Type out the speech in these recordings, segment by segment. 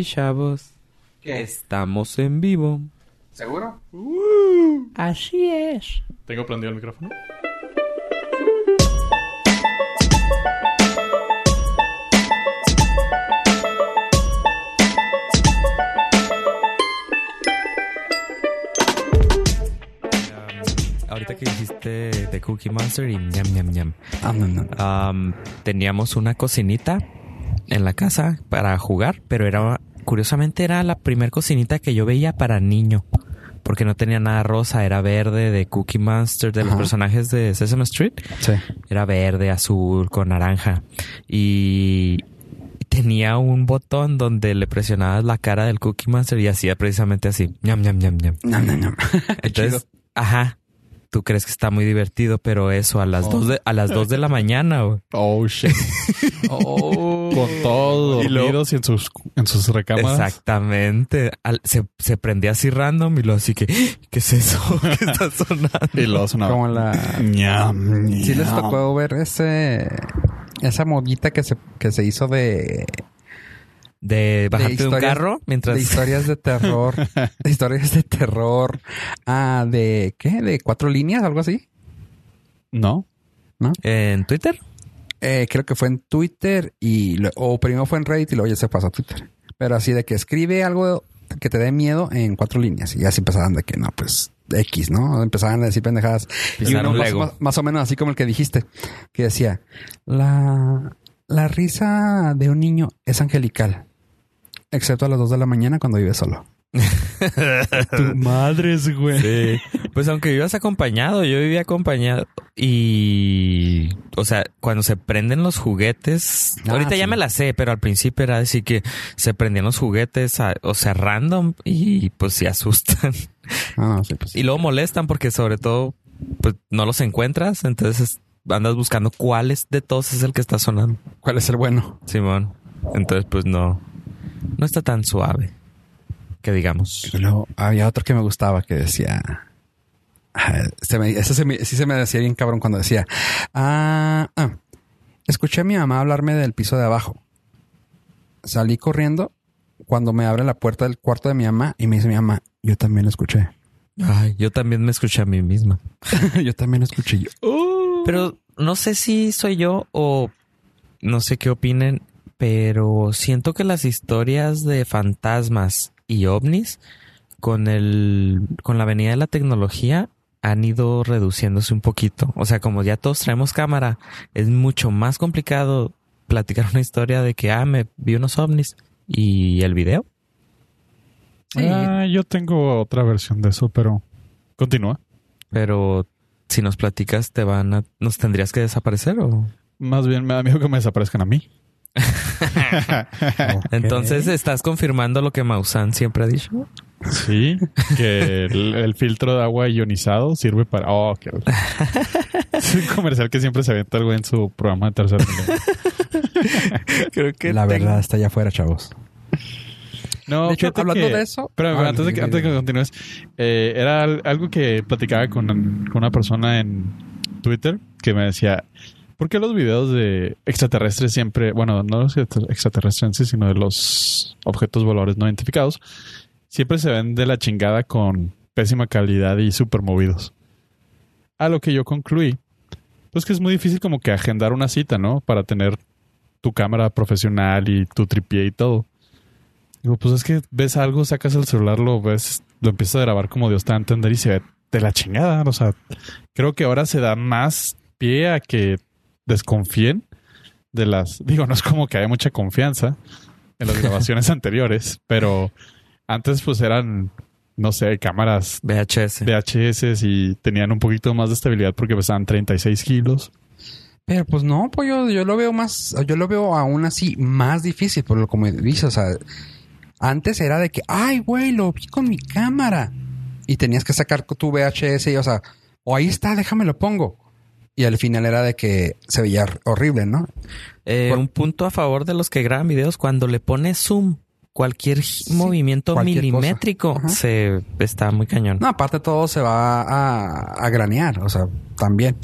Y chavos, estamos en vivo. ¿Seguro? Así es. ¿Tengo prendido el micrófono? Ahorita que dijiste de Cookie Monster y ñam ñam ñam. Ah, no, no. Am, teníamos una cocinita en la casa para jugar, pero era curiosamente era la primer cocinita que yo veía para niño. Porque no tenía nada rosa, era verde de Cookie Monster, de los personajes de Sesame Street. Sí. Era verde, azul, con naranja. Y tenía un botón donde le presionabas la cara del Cookie Monster y hacía precisamente así. ñam, ñam, ñam, ñam. Entonces, ajá. Tú crees que está muy divertido, pero eso a las Oh. dos de, a las dos de la mañana, güey. Oh, shit. Oh. Con todos Y dormidos y en sus, en sus recámaras. Exactamente. Al- se, se prendía así random y lo así que, ¿qué es eso? ¿Qué está sonando? Y luego sonaba. Como la... Ñam, Sí les tocó ver ese... Esa modita que se, que se hizo de, De bajarte de, un carro mientras... de historias de terror. de historias de terror. Ah, de... ¿Qué? ¿De cuatro líneas? ¿Algo así? No. en Twitter. Eh, creo que fue en Twitter y... lo- o primero fue en Reddit y luego ya se pasó a Twitter. Pero así de que escribe algo que te dé miedo en cuatro líneas. Y así empezaban de que no, pues... X, ¿no? Empezaban a decir pendejadas. Y uno más- más o menos así como el que dijiste, que decía, la, la risa de un niño es angelical, excepto a las dos de la mañana cuando vive solo. Tu madres, güey. Sí. Pues aunque vivas acompañado, yo vivía acompañado y, o sea, cuando se prenden los juguetes, Ah, ahorita ya me la sé, pero al principio era así que se prendían los juguetes, a- o sea, random y pues sí asustan. Ah, no, sí, pues. Y luego molestan porque sobre todo, pues no los encuentras, entonces andas buscando cuál es de todos es el que está sonando. ¿Cuál es el bueno? Simón. Entonces, pues no, no está tan suave que digamos. Luego había otro que me gustaba que decía, ah, se me- se me- sí se me decía bien cabrón cuando decía, ah, ah, escuché a mi mamá hablarme del piso de abajo. Salí corriendo cuando me abre la puerta del cuarto de mi mamá y me dice mi mamá, yo también lo escuché. Ay, yo también me escuché a mí misma. yo también lo escuché yo. Pero no sé si soy yo o no sé qué opinen, pero siento que las historias de fantasmas y ovnis con el con la venida de la tecnología han ido reduciéndose un poquito. O sea, como ya todos traemos cámara, es mucho más complicado platicar una historia de que ah, me vi unos ovnis y el video. Sí. Ah, yo tengo otra versión de eso, pero continúa. Pero si nos platicas, te van a, nos tendrías que desaparecer o Más bien me da miedo que me desaparezcan a mí. entonces estás confirmando lo que Maussan siempre ha dicho. Sí, que el, el filtro de agua ionizado sirve para. Oh, qué- Es un comercial que siempre se avienta güey en su programa de tercer. Creo que La tengo- verdad está allá afuera, chavos. No, de hecho, hablando que- de eso... Espérame, Ah, antes, de que, antes de que continúes, eh, era al- algo que platicaba con, con una persona en Twitter que me decía, ¿por qué los videos de extraterrestres siempre, bueno, no los extraterrestres sino de los objetos voladores no identificados, siempre se ven de la chingada con pésima calidad y súper movidos? A lo que yo concluí, pues que es muy difícil como que agendar una cita, ¿no? Para tener tu cámara profesional y tu tripié y todo. Digo, pues es que ves algo, sacas el celular, lo ves, lo empiezas a grabar como Dios te va a entender y se ve de la chingada. O sea, creo que ahora se da más pie a que desconfíen de las. Digo, no es como que haya mucha confianza en las grabaciones anteriores, pero antes pues eran, no sé, cámaras VHS. VHS y tenían un poquito más de estabilidad porque pesaban 36 kilos. Pero pues no, pues yo, yo lo veo más, yo lo veo aún así más difícil, por lo como dices, o sea, antes era de que, ay, güey, lo vi con mi cámara. Y tenías que sacar tu VHS y, o sea, o ahí está, déjame lo pongo. Y al final era de que se veía horrible, ¿no? Eh, Por- Un punto a favor de los que graban videos, cuando le pones zoom, cualquier movimiento cualquier milimétrico se está muy cañón. No, aparte todo se va a, a granear, o sea, también.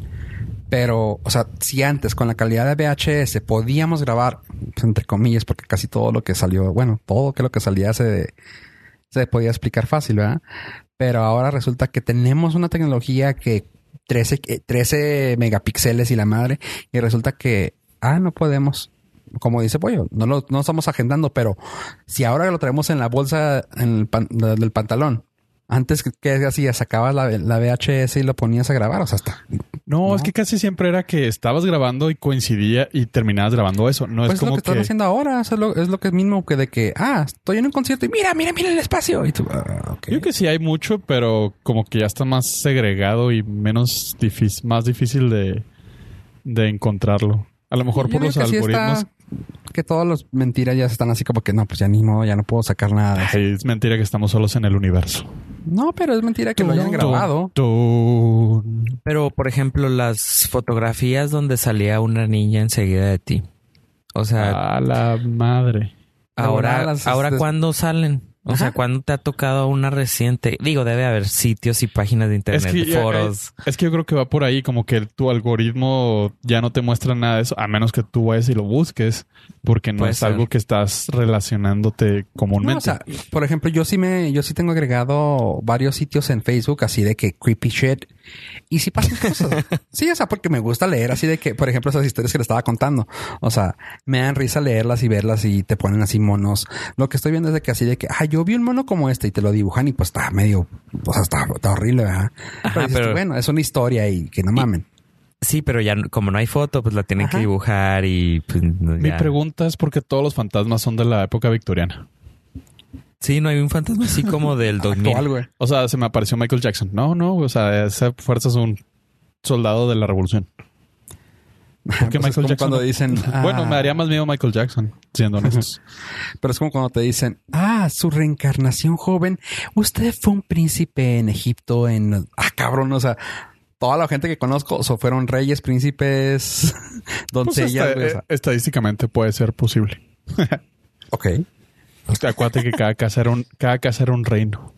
Pero, o sea, si antes con la calidad de VHS podíamos grabar pues, entre comillas, porque casi todo lo que salió, bueno, todo que lo que salía se, se podía explicar fácil, ¿verdad? Pero ahora resulta que tenemos una tecnología que 13, eh, 13 megapíxeles y la madre, y resulta que, ah, no podemos. Como dice Pollo, no lo no estamos agendando, pero si ahora lo traemos en la bolsa en el pan- del pantalón, antes que, que hacías, sacabas la, la VHS y lo ponías a grabar, o sea, está. No, No. es que casi siempre era que estabas grabando y coincidía y terminabas grabando eso. No Pues es es lo como que están que... haciendo ahora, o sea, lo- es lo que es mismo que de que, ah, estoy en un concierto y mira, mira, mira el espacio. Y tú, ah. Yo que sí hay mucho, pero como que ya está más segregado y menos difícil, más difícil de, de encontrarlo. A lo mejor Yo por los que sí algoritmos. Que todas las mentiras ya están así como que no, pues ya ni modo, ya no puedo sacar nada. Ay, es mentira que estamos solos en el universo. No, pero es mentira que lo hayan grabado. Pero, por ejemplo, las fotografías donde salía una niña enseguida de ti. O sea, A la madre. ahora, ahora las- ahora este- ¿cuándo salen? O Ajá. sea, ¿cuándo te ha tocado una reciente? Digo, debe haber sitios y páginas de internet, Es que, ya- foros. es que yo creo que va por ahí, como que tu algoritmo ya no te muestra nada de eso, a menos que tú vayas y lo busques, porque no Puede es ser. algo que estás relacionándote comúnmente. No, o sea, por ejemplo, yo sí me, yo sí tengo agregado varios sitios en Facebook así de que creepy shit y sí pasan cosas. sí, o sea, porque me gusta leer así de que, por ejemplo, esas historias que le estaba contando. O sea, me dan risa leerlas y verlas y te ponen así monos. Lo que estoy viendo es de que así de que, ah, yo vi un mono como este y te lo dibujan y pues está medio, o sea, está, está horrible, ¿verdad? Ajá, pero, dices tú, pero- bueno, es una historia y que no mamen. Sí, pero ya como no hay foto, pues la tienen Ajá. que dibujar y pues no, Mi pregunta es por qué todos los fantasmas son de la época victoriana. Sí, no hay un fantasma así como del 2000. Actual, güey. O sea, se me apareció Michael Jackson. No, no, o sea, esa fuerza es un soldado de la revolución. ¿Por qué Pues es Michael como Jackson? cuando no? dicen, Bueno, ah, me daría más miedo Michael Jackson, siendo honestos. Pero es como cuando te dicen, ah, su reencarnación joven, usted fue un príncipe en Egipto, en... Ah, cabrón, o sea, toda la gente que conozco o sea, fueron reyes, príncipes, Pues doncellas. güey, o sea, eh, estadísticamente puede ser posible. ok. Acuérdate que cada casa era un, cada casa era un reino.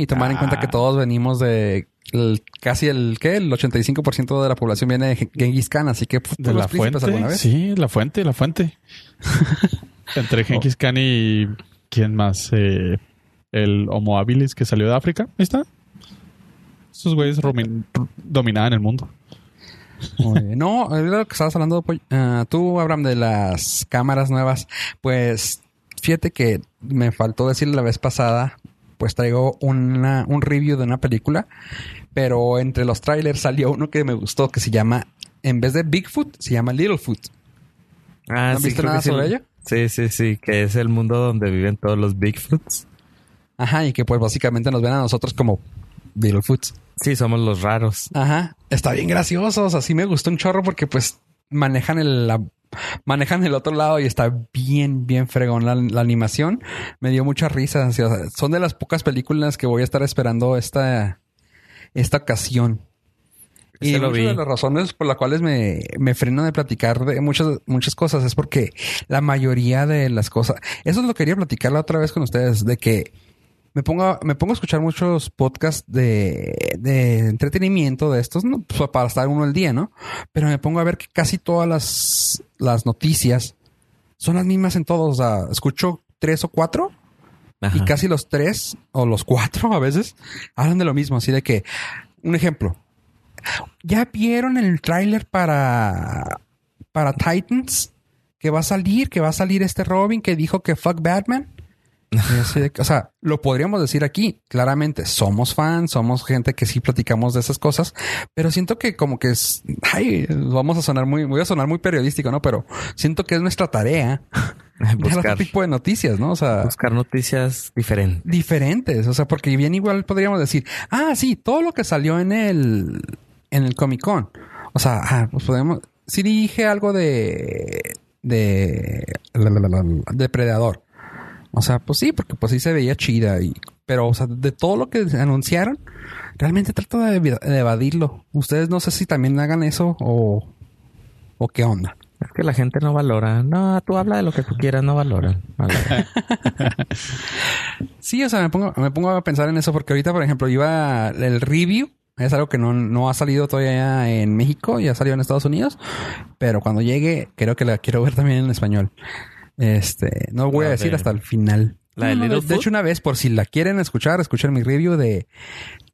Y tomar en cuenta que Ah. todos venimos de el- casi el, ¿qué? El 85% de la población viene de Genghis Khan, así que pues, ¿De la príncipes alguna fuente? vez. Sí, la fuente, la fuente. Entre Genghis Khan y... ¿Quién más? Eh, el Homo habilis que salió de África. Ahí está. Esos güeyes dominaban el mundo. No, lo que estabas hablando ah, tú, Abraham, de las cámaras nuevas, pues fíjate que me faltó decir la vez pasada, pues traigo una, un review de una película, pero entre los trailers salió uno que me gustó que se llama, en vez de Bigfoot, se llama Littlefoot. Ah, ¿No has visto creo nada sí. sobre ello? Sí, sí, sí, que es el mundo donde viven todos los Bigfoots. Ajá, y que pues básicamente nos ven a nosotros como Littlefoots. Sí, somos los raros. Ajá, está bien gracioso, o sea, sí me gustó un chorro porque pues manejan el la- manejan el otro lado y está bien bien fregón la, la animación. Me dio mucha risa, o sea, son de las pocas películas que voy a estar esperando esta esta ocasión. Y lo muchas vi. de las razones por las cuales me, me freno de platicar de muchas, muchas cosas es porque la mayoría de las cosas, eso es lo que quería platicar la otra vez con ustedes, de que me pongo, a- me pongo a escuchar muchos podcasts de, de entretenimiento de estos, ¿no? Pues para estar uno al día, ¿no? Pero me pongo a ver que casi todas las, las noticias son las mismas en todos. O sea, escucho tres o cuatro Ajá. y casi los tres o los cuatro a veces hablan de lo mismo. Así de que, un ejemplo, ¿ya vieron el tráiler para, para Titans? Que va a salir, que va a salir este Robin que dijo que fuck Batman. De o sea, lo podríamos decir aquí, claramente, somos fans, somos gente que sí platicamos de esas cosas, pero siento que como que es, ay, vamos a sonar muy, voy a sonar muy periodístico, ¿no? Pero siento que es nuestra tarea buscar, otro tipo de noticias, ¿no? O sea, buscar noticias diferentes. diferentes. O sea, porque bien igual podríamos decir, ah, sí, todo lo que salió en el, en el Comic Con. O sea, ah, pues podemos, sí dije algo de, de, depredador. O sea, pues sí, porque pues sí se veía chida y, pero, o sea, de todo lo que anunciaron, realmente trato de, evadirlo. Ustedes no sé si también hagan eso o, o qué onda. Es que la gente no valora. No, tú habla de lo que tú quieras, no valora. Valora. Sí, o sea, me pongo, me pongo a pensar en eso porque ahorita, por ejemplo, iba el review Es algo que no, no ha salido todavía en México, ya salió en Estados Unidos, pero cuando llegue creo que la quiero ver también en español. Este, no voy La a decir de- hasta el final. ¿La de No, no, de, hecho, una vez, por si la quieren escuchar, escuchen mi review de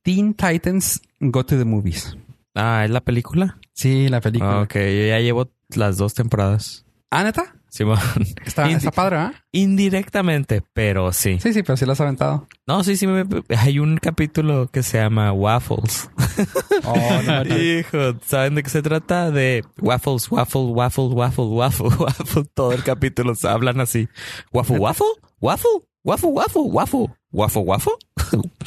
Teen Titans Go to the Movies. Ah, ¿es la película? Sí, la película. Ah, ok, yo ya llevo las dos temporadas. ¿Ah, neta? Simón. Está, Indi- está padre, ¿ah? Indirectamente, pero sí. Sí, sí, pero sí la has aventado. No, sí, sí. me- hay un capítulo que se llama Waffles. Oh, no, no. Hijo, ¿saben de qué se trata? De waffles, waffle, waffle, waffle, waffle, waffle. Todo el capítulo se hablan así. Waffle, waffle, waffle, waffle, waffle, waffle, waffle, waffle.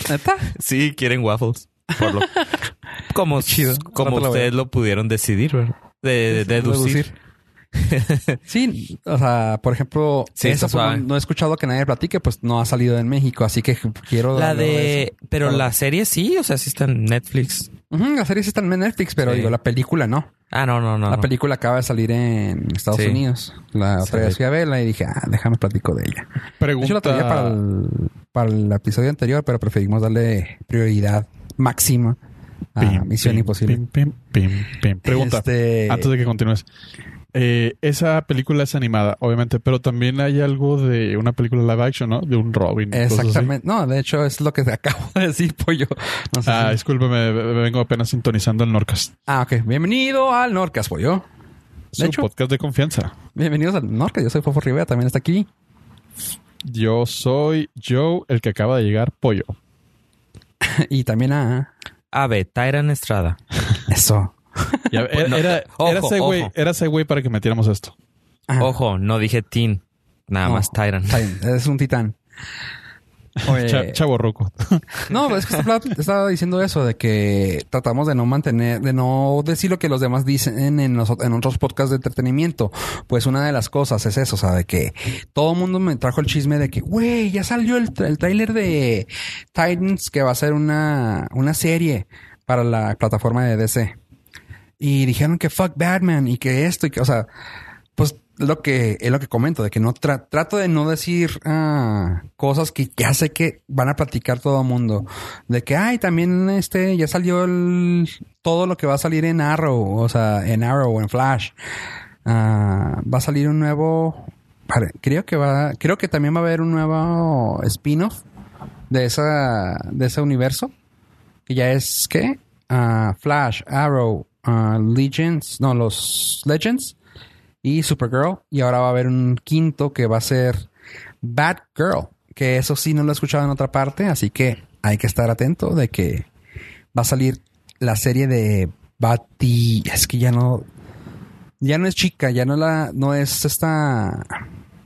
¿Neta? Sí, quieren waffles. Por lo- como Chido. como lo ustedes lo pudieron decidir, ¿verdad? De, de- deducir. Sí, o sea, por ejemplo, Sí, eso no, he escuchado que nadie platique, pues no ha salido en México, así que quiero La de... eso. Pero Claro. la serie sí, o sea, sí está en Netflix. La serie sí está en Netflix, pero Sí. digo, la película no. Ah, no, no, no. la no. película acaba de salir en Estados Sí. Unidos. La otra vez ve. fui a verla y dije, ah, déjame platico de ella. De Pregunta. hecho, la traía para el, para el episodio anterior, pero preferimos darle prioridad máxima a Pim, Misión pim, Imposible. pim, pim, pim, pim. Pregunta. Este- Antes de que continúes. Eh, esa película es animada, obviamente, pero también hay algo de una película live action, ¿no? De un Robin. Exactamente. No, de hecho, es lo que te acabo de decir, pollo. No sé Ah, si- discúlpeme, me vengo apenas sintonizando el Norcast. Ah, ok. Bienvenido al Norcas, pollo. Su hecho- podcast de confianza. Bienvenidos al Norcas. Yo soy Fofo Rivera, también está aquí. Yo soy Joe, el que acaba de llegar, Pollo. y también a... Ave, Tyran Estrada. Eso. Ya, era, No, era, ojo, era ese güey, era ese güey para que metiéramos esto. Ojo, no dije Teen. Nada No. más bien, Es un titán. Oye, chavo roco. No, es que estaba, estaba diciendo eso de que tratamos de no mantener, de no decir lo que los demás dicen en, los, en otros podcasts de entretenimiento. Pues una de las cosas es eso, o sea, de que todo el mundo me trajo el chisme de que, güey, ya salió el, el tráiler de Titans que va a ser una, una serie para la plataforma de DC. Y dijeron que fuck Batman y que esto y que, o sea, pues lo que es lo que comento, de que no tra- trato de no decir ah, cosas que ya sé que van a platicar todo el mundo. De que, ay, también este ya salió todo lo que va a salir en Arrow, o sea, en Arrow o en Flash. Ah, va a salir un nuevo, creo que va, creo que también va a haber un nuevo spin-off de esa, de ese universo. Que ya es, ¿qué? Ah, Flash, Arrow, Legends, no, los Legends y Supergirl. Y ahora va a haber un quinto que va a ser Batgirl. Que eso sí no lo he escuchado en otra parte. Así que hay que estar atento de que va a salir la serie de Bati. Es que ya no. Ya no es chica, ya no la. No es esta.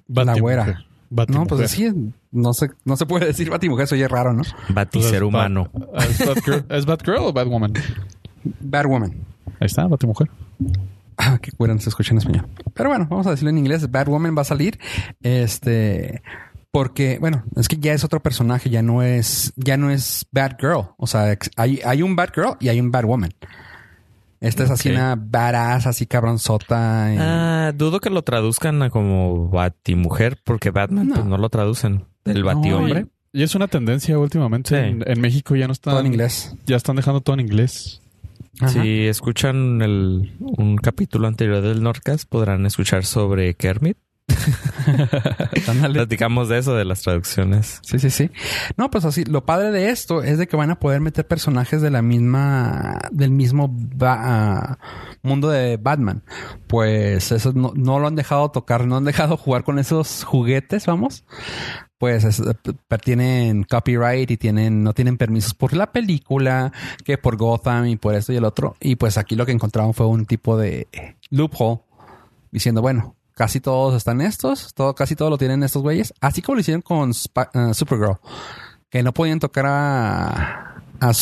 La güera. No, pues así. No se, no se puede decir Batimujer, eso ya es raro, ¿no? Baticer Entonces, humano. ¿Es Batgirl, ¿Es Batgirl o Batwoman? Batwoman. Ahí está, Batimujer. Ah, qué no se escucha en español. Pero bueno, vamos a decirlo en inglés. Batwoman va a salir. Este. Porque, bueno, es que ya es otro personaje, ya no es, ya no es Batgirl. O sea, hay, hay un Batgirl y hay un Batwoman. Esta es así una badass, así cabronzota. y- Ah, dudo que lo traduzcan a como Batimujer, porque Batman No. pues no lo traducen. El Batihombre. Y es una tendencia últimamente. Sí. En, en México ya no están. todo en inglés. Ya están dejando todo en inglés. Ajá. Si escuchan el, un capítulo anterior del Nordcast, podrán escuchar sobre Kermit. Platicamos de eso, de las traducciones. Sí, sí, sí. No, pues así, lo padre de esto es de que van a poder meter personajes de la misma, del mismo ba- ah, mundo de Batman. Pues eso no, no lo han dejado tocar, no han dejado jugar con esos juguetes, vamos. Pues es- eh, tienen copyright y tienen, no tienen permisos por la película, que por Gotham y por esto y el otro. Y pues aquí lo que encontraron fue un tipo de loophole diciendo, bueno, casi todos están estos, todo, casi todos lo tienen estos güeyes, así como lo hicieron con uh, Supergirl, que no podían tocar a, a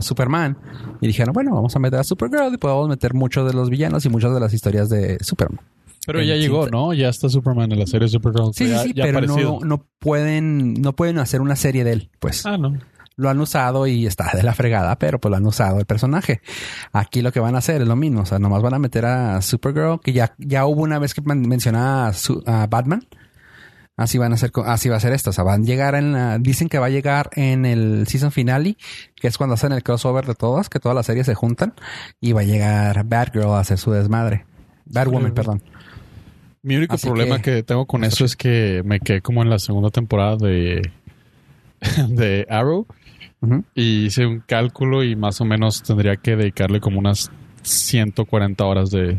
Superman. Y dijeron, bueno, vamos a meter a Supergirl y podemos meter muchos de los villanos y muchas de las historias de Superman. Pero ya llegó, ¿no? Ya está Superman en la serie Supergirl. Sí, ya, sí, sí, ya pero no, no pueden, no pueden hacer una serie de él, pues. Ah, no. lo han usado y está de la fregada, pero pues lo han usado el personaje. Aquí lo que van a hacer es lo mismo, o sea, nomás van a meter a Supergirl, que ya, ya hubo una vez que mencionaba a, Su- a Batman, Así van a ser, co- así va a ser esto. O sea, van a llegar en la, dicen que va a llegar en el season finale, que es cuando hacen el crossover de todas, que todas las series se juntan, y va a llegar Batgirl a hacer su desmadre. Batwoman, Sí. perdón. Mi único Así problema que- que, tengo con eso es que me quedé como en la segunda temporada de, de Arrow y hice un cálculo y más o menos tendría que dedicarle como unas 140 horas de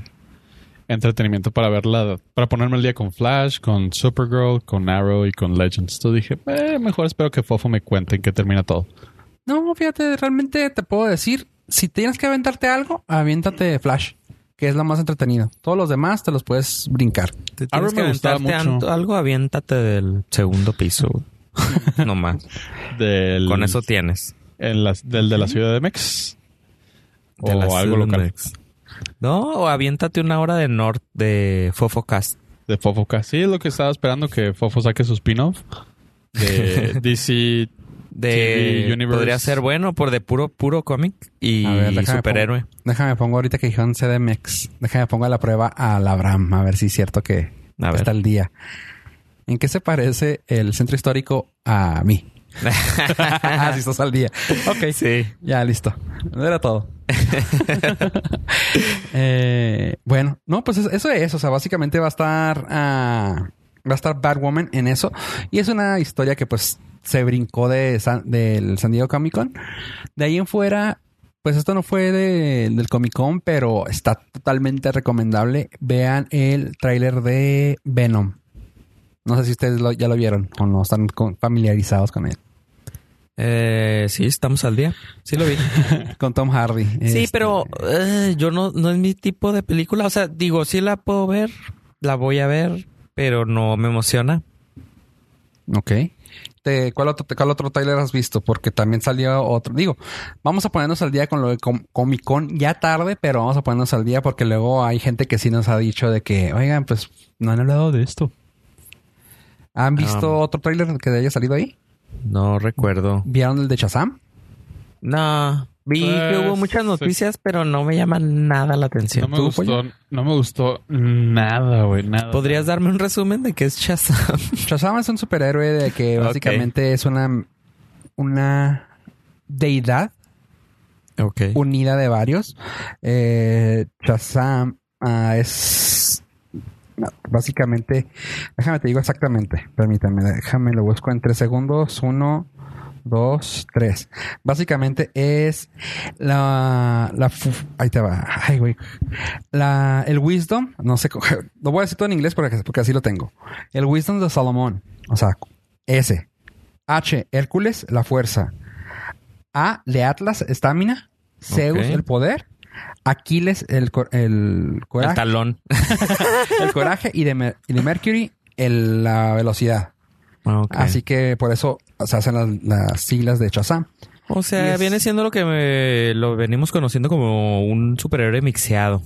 entretenimiento para verla, para ponerme al día con Flash, con Supergirl, con Arrow y con Legends. Entonces dije, eh, mejor espero que Fofo me cuente en qué termina todo. No, fíjate, realmente te puedo decir, si tienes que aventarte algo, aviéntate Flash, que es lo más entretenido. Todos los demás te los puedes brincar. Te tienes que me gustaba mucho. algo, aviéntate del segundo piso. no más. Del, Con eso tienes. en las- del de la ciudad de Mex. De o la algo local. No, o aviéntate una hora de North de Fofocast. De Fofocast. Sí, es lo que estaba esperando que Fofo saque su spin-off de DC. De TV podría ser bueno por de puro puro cómic y ver, déjame superhéroe. Déjame pongo ahorita que dijeron CDMX. Déjame pongo a la prueba a Labram, a ver si es cierto que A ver. está al día. ¿En qué se parece el centro histórico a mí? ah, si estás al día. Ok. Sí. Ya, listo. Era todo. Eh, bueno, no, pues es- eso es. O sea, básicamente va a estar. ah, va a estar Batwoman en eso. Y es una historia que, pues, se brincó de San- del San Diego Comic Con. De ahí en fuera, pues esto no fue de- del Comic Con, pero está totalmente recomendable. Vean el tráiler de Venom. No sé si ustedes lo- ya lo vieron o no están con- familiarizados con él. Eh, sí, estamos al día. Sí lo vi. Con Tom Hardy. Sí, Este, pero eh, yo no, no es mi tipo de película. O sea, digo, sí la puedo ver, la voy a ver, pero no me emociona. Ok. ¿Cuál, otro, ¿Cuál otro trailer has visto? Porque también salió otro. Digo, vamos a ponernos al día con lo de Com- Comic Con ya tarde, pero vamos a ponernos al día porque luego hay gente que sí nos ha dicho de que, oigan, pues no han hablado de esto. ¿Han visto Um. otro trailer que haya salido ahí? No recuerdo. ¿Vieron el de Shazam? No, vi que Pues, hubo muchas sí. noticias, pero no me llama nada la No atención. me ¿Tú, gustó, pollo? no me gustó nada, güey, nada. ¿Podrías darme un resumen de qué es Shazam? Shazam es un superhéroe de que básicamente es una, una deidad unida de varios. Eh, Shazam ah, es no, básicamente, déjame te digo exactamente, permítame, déjame lo busco en tres segundos, uno, dos, tres. Básicamente es la, la, ahí te va, ay güey, la, el wisdom, no sé, lo voy a decir todo en inglés porque, porque así lo tengo. El wisdom de Salomón, o sea, S, H, Hércules, la fuerza, a, de Atlas, estamina. Zeus, el poder. Aquiles, el, el El coraje. talón. El coraje. Y de, y de Mercury, el- la velocidad. Ok. Así que por eso se hacen las, las siglas de Shazam. O sea, es- viene siendo lo que me- lo venimos conociendo como un superhéroe mixeado.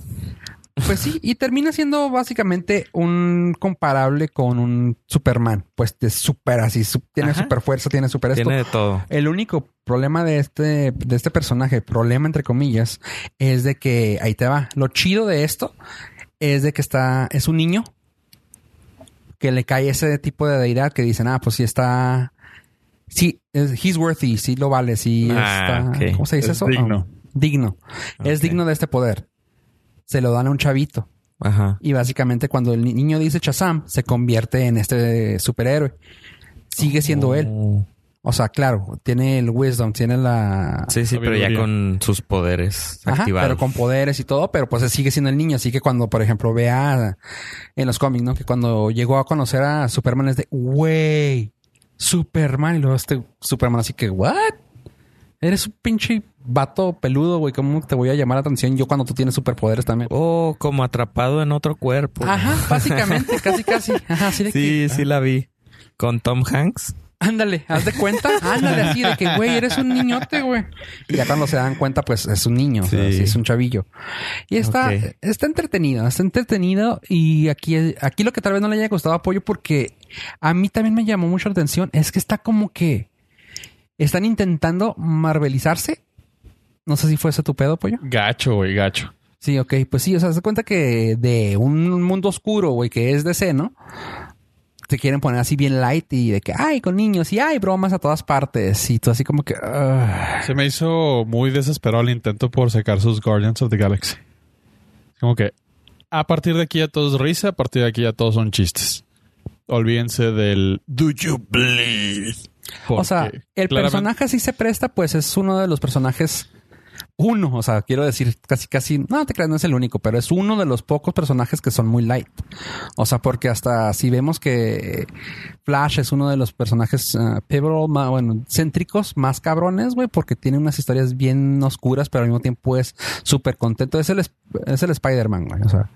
Pues sí, y termina siendo básicamente un comparable con un Superman. Pues es super así, su- tiene Ajá. super fuerza, tiene super esto. Tiene de todo. El único problema de este, de este personaje, problema entre comillas, es de que ahí te va. Lo chido de esto es de que está, es un niño que le cae ese tipo de deidad que dicen, ah, pues sí está, sí, es, he's worthy, sí lo vale, sí Ah, está. ¿cómo se dice Es eso? digno. Ah, digno. Es digno de este poder. Se lo dan a un chavito. Ajá. Y básicamente cuando el ni- niño dice Shazam, se convierte en este superhéroe. Sigue siendo él. Oh. O sea, claro, tiene el wisdom, tiene la... Sí, sí, pero ya con sus poderes Ajá, activados. pero con poderes y todo, pero pues sigue siendo el niño. Así que cuando, por ejemplo, vea en los cómics, ¿no? Que cuando llegó a conocer a Superman es de, güey, Superman. Y luego este Superman así que, ¿what? Eres un pinche vato peludo, güey. ¿Cómo te voy a llamar la atención yo cuando tú tienes superpoderes también? Oh, como atrapado en otro cuerpo. Ajá, básicamente, casi, casi. Ajá, así de que, Sí, sí la vi. Con Tom Hanks. Ándale, haz de cuenta. Ándale así de que, güey, eres un niñote, güey. Y ya cuando se dan cuenta, pues es un niño, o sea, Sí. es un chavillo. Y está, está entretenido, está entretenido. Y aquí, aquí lo que tal vez no le haya gustado apoyo, porque a mí también me llamó mucho la atención, es que está como que están intentando marvelizarse. No sé si fue ese tu pedo, pollo. Gacho, güey, gacho. Sí, ok, pues sí, o sea, se cuenta que de un mundo oscuro, güey, que es DC, ¿no? Te quieren poner así bien light y de que, ay, con niños y hay bromas a todas partes. Y tú así como que... Se me hizo muy desesperado el intento por sacar sus Guardians of the Galaxy. Como que a partir de aquí ya todo es risa, a partir de aquí ya todos son chistes. Olvídense del Do you bleed? o sea, el claramente- personaje sí se presta, pues es uno de los personajes... Uno, o sea, quiero decir casi, casi, no te creas, no es el único, pero es uno de los pocos personajes que son muy light. O sea, porque hasta si vemos que Flash es uno de los personajes uh, pivotal, ma- bueno, céntricos más cabrones, güey, porque tiene unas historias bien oscuras, pero al mismo tiempo es súper contento. Es el, es el Spider-Man, güey. O sea,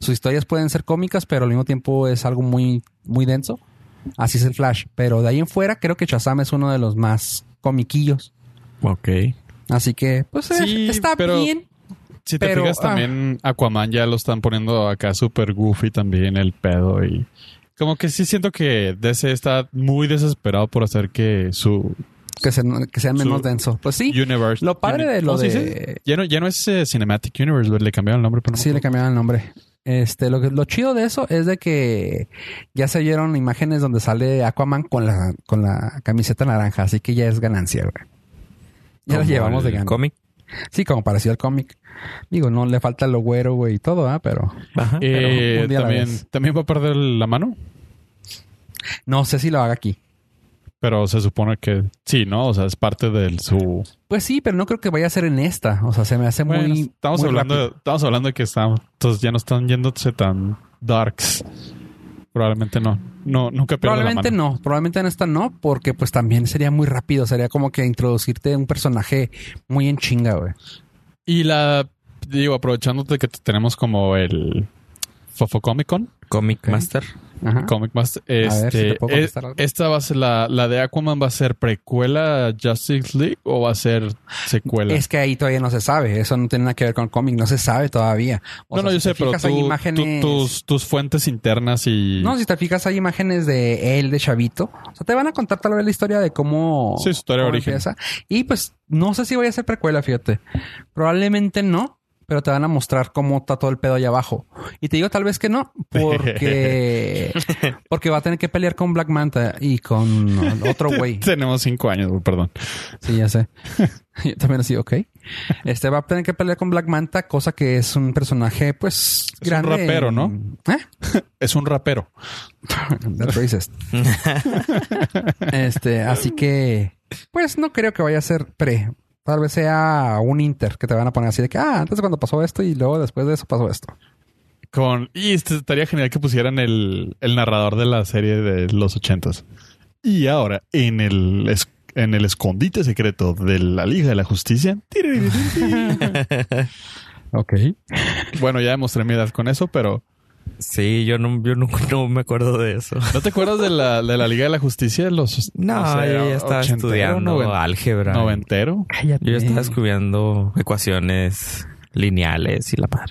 sus historias pueden ser cómicas, pero al mismo tiempo es algo muy, muy denso. Así es el Flash. Pero de ahí en fuera, creo que Shazam es uno de los más comiquillos. Ok. Así que, pues eh, Sí, está pero- bien. Si te Pero, fijas, ah. también Aquaman ya lo están poniendo acá súper goofy también el pedo y como que sí siento que DC está muy desesperado por hacer que su Que, se- que sea menos denso. Pues sí. universe... Lo padre de lo ¿Cómo se de-? Ya no, ya no es eh, Cinematic Universe, le cambiaron el nombre. Pero no Sí, le cambiaron el nombre. Este, lo, lo chido de eso es de que ya se vieron imágenes donde sale Aquaman con la, con la camiseta naranja, así que ya es ganancia, güey. Ya lo llevamos de gana. cómic. Sí, como parecido al cómic. Digo, no le falta lo güero, güey, y todo, ¿ah? Pero Ajá. pero Eh, un día también, también va a perder la mano, no sé si lo haga aquí. pero se supone que sí, ¿no? O sea, es parte de su... Pues sí, pero no creo que vaya a ser en esta. O sea, se me hace Bueno, muy. estamos, muy hablando, rápido. de, estamos hablando de que estamos, entonces ya no están yéndose tan darks. Probablemente no. No, nunca la Probablemente mano. no, probablemente en esta no, porque pues también sería muy rápido. Sería como que introducirte un personaje muy en chinga, güey. Y la, digo, aprovechándote que tenemos como el Fofo Comic Con, Comic. Master. Ajá. Comic Master, ver si este, te puedo es- contestar algo. esta va a ser la, la de Aquaman va a ser precuela a Justice League o va a ser secuela. Es que ahí todavía no se sabe. Eso no tiene nada que ver con el cómic. No se sabe todavía. O no, sea, no, yo si sé, pero tú- imágenes... tus, tus fuentes internas y... No, si te fijas, hay imágenes de él, de Chavito. O sea, te van a contar tal vez la historia de cómo... Sí, su historia de origen. empieza. Y pues, no sé si voy a ser precuela, fíjate. Probablemente no, pero te van a mostrar cómo está todo el pedo allá abajo. Y te digo tal vez que no, porque... porque va a tener que pelear con Black Manta y con otro güey. Tenemos cinco años, perdón. Sí, ya sé. Yo también así, ok. Este va a tener que pelear con Black Manta, cosa que es un personaje, pues, un grande. rapero, en- ¿no? ¿Eh? Es un rapero. That's racist. este, así que, pues no creo que vaya a ser pre. Tal vez sea un inter que te van a poner así de que, ah, antes cuando pasó esto y luego después de eso pasó esto. Con... Y este, estaría genial que pusieran el, el narrador de la serie de los ochentas. Y ahora, en el, en el escondite secreto de la Liga de la Justicia. Ok. Bueno, ya demostré mi edad con eso, pero Sí, yo no, yo no, no me acuerdo de eso. ¿no te acuerdas de la, de la Liga de la Justicia? de Los, No, yo ya estaba estudiando noven- álgebra. noventero. Cállate. Yo ya estaba estudiando ecuaciones lineales y la par.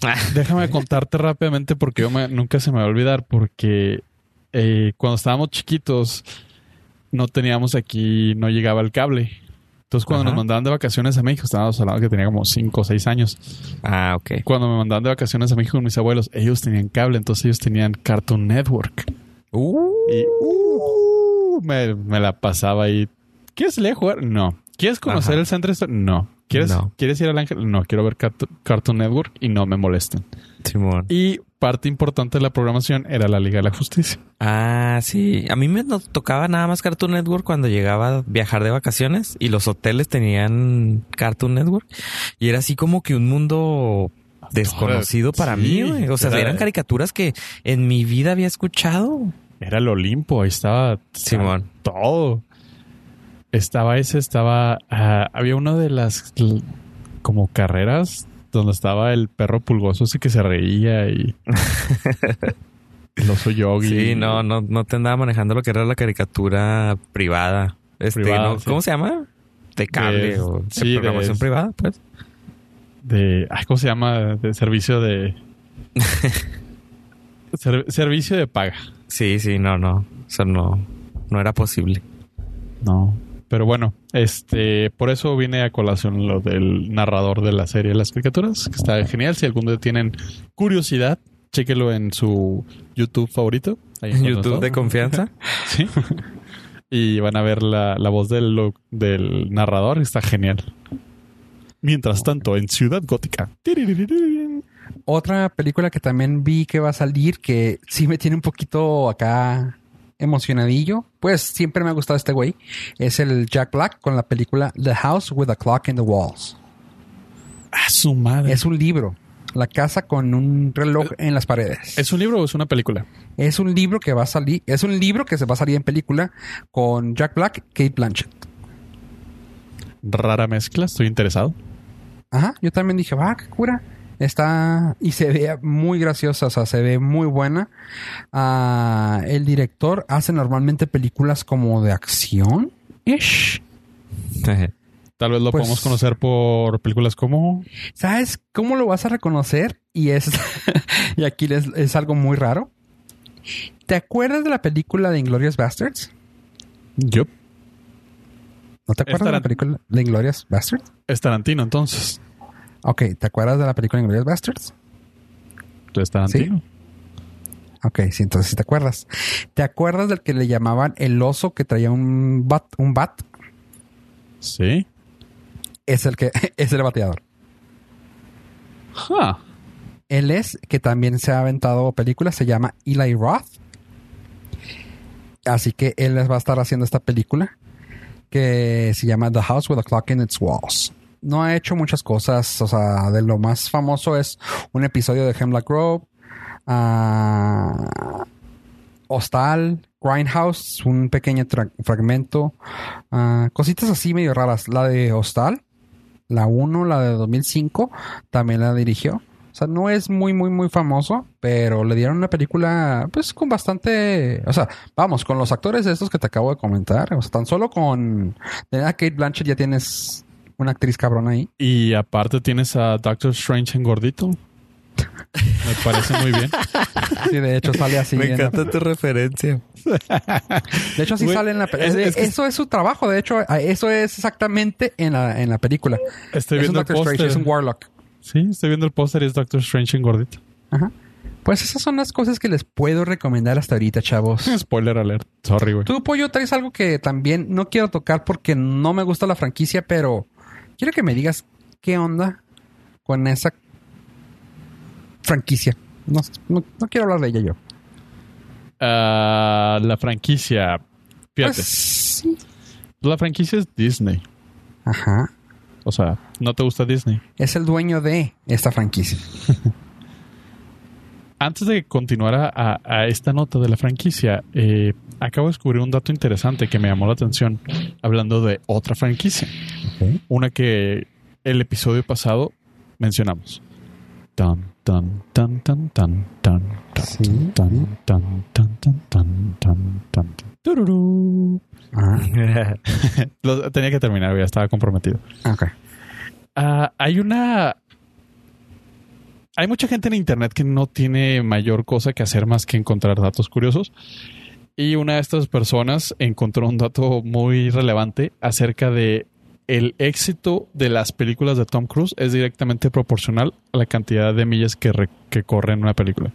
Déjame contarte rápidamente porque yo me- nunca se me va a olvidar porque eh, cuando estábamos chiquitos no teníamos aquí, no llegaba el cable. Entonces cuando Ajá. nos mandaban de vacaciones a México, estábamos hablando que tenía como 5 o 6 años. Ah, ok. Cuando me mandaban de vacaciones a México con mis abuelos, ellos tenían cable, entonces ellos tenían Cartoon Network. Uh, Y uh, me, me la pasaba ahí. ¿Quieres leer jugar? No. ¿Quieres conocer Ajá. el centro histórico? No. ¿Quieres, No. ¿Quieres ir al Ángel? No. Quiero ver Carto- Cartoon Network y no me molesten. Simón. Y parte importante de la programación era la Liga de la Justicia. Ah, sí. A mí me tocaba nada más Cartoon Network cuando llegaba a viajar de vacaciones y los hoteles tenían Cartoon Network. Y era así como que un mundo desconocido para Sí, mí, güey. O sea, era- eran caricaturas que en mi vida había escuchado. Era el Olimpo, ahí estaba Simón. todo. Estaba ese, estaba... ah, había una de las como carreras donde estaba el perro pulgoso ese que se reía y... el oso yogi. Sí, no, no, no te andaba manejando lo que era la caricatura privada. Este, Privada, ¿no? sí. ¿Cómo se llama? De cable De- o de sí, de- programación privada, pues. de ay, ¿cómo se llama? de servicio de Ser- servicio de paga. Sí, sí, no, no. Eso no, no era posible. No. Pero bueno, este, por eso viene a colación lo del narrador de la serie de las caricaturas, que está genial. Si algún día tienen curiosidad, chéquelo en su YouTube favorito. Ahí En YouTube todo. de confianza. Sí. y van a ver la, la voz del, lo- del narrador. Está genial. Mientras tanto, en Ciudad Gótica. Otra película que también vi que va a salir, que sí me tiene un poquito acá emocionadillo, pues siempre me ha gustado este güey, es el Jack Black con la película The House with a Clock in the Walls. ¡Ah, su madre! Es un libro, la casa con un reloj en las paredes. ¿Es un libro o es una película? Es un libro que va a salir, es un libro que se va a salir en película con Jack Black, Kate Blanchett. Rara mezcla, estoy interesado. Ajá, yo también dije, va, qué cura. Está y se ve muy graciosa, o sea, se ve muy buena. Ah, el director hace normalmente películas como de acción. Ish. Tal vez lo Pues- podemos conocer por películas como... ¿Sabes cómo lo vas a reconocer? Y es y aquí les- es algo muy raro. ¿Te acuerdas de la película de Inglorious Bastards? Yo. ¿No te acuerdas de la película de Inglorious Bastards? Es Tarantino, entonces. Ok, ¿te acuerdas de la película de Inglorious Bastards? Es Tarantino. Ok, sí, entonces sí te acuerdas. ¿Te acuerdas del que le llamaban el oso que traía un bat? Un bat? Sí. Es el que es el bateador. Ah, Él es que también se ha aventado películas, se llama Eli Roth. Así que él les va a estar haciendo esta película que se llama The House with a Clock in Its Walls. No ha hecho muchas cosas, o sea, de lo más famoso es un episodio de Hemlock Grove, ah, Hostal, Grindhouse, un pequeño fragmento, ah, cositas así medio raras. La de Hostal, la 1, la de 2005, también la dirigió. O sea, no es muy, muy, muy famoso, pero le dieron una película, pues, con bastante... O sea, vamos, con los actores de estos que te acabo de comentar. O sea, tan solo con... Kate Blanchett ya tienes una actriz cabrona ahí. y aparte tienes a Doctor Strange en gordito. Me parece muy bien. Sí, de hecho sale así. Me en la- encanta tu referencia. de hecho, sí Güey, sale en la es- película. es que- Eso es su trabajo, de hecho. Eso es exactamente en la, en la película. Estoy es un viendo el Doctor Strange, póster. es un Warlock. Sí, estoy viendo el póster y es Doctor Strange en gordito. Ajá. Pues esas son las cosas que les puedo recomendar hasta ahorita, chavos. Spoiler alert. Sorry, güey. Tú, Pollo, traes algo que también no quiero tocar porque no me gusta la franquicia, pero quiero que me digas qué onda con esa franquicia. No, no- no quiero hablar de ella yo. Ah, la franquicia. Fíjate. Pues, sí. La franquicia es Disney. Ajá. O sea, ¿no te gusta Disney? Es el dueño de esta franquicia. Antes de continuar a, a- a esta nota de la franquicia, eh, acabo de descubrir un dato interesante que me llamó la atención hablando de otra franquicia. Una que el episodio pasado mencionamos. Tan, tan, tan, tan, tan, tan, tan, Sí. tan, tan, tan, tan, tan, tan, tan. Tururú. Ajá. Lo- tenía que terminar, ya estaba comprometido. Ok. Ah, hay una. Hay mucha gente en internet que no tiene mayor cosa que hacer más que encontrar datos curiosos. Y una de estas personas encontró un dato muy relevante acerca de el éxito de las películas de Tom Cruise es directamente proporcional a la cantidad de millas que, re- que corre en una película.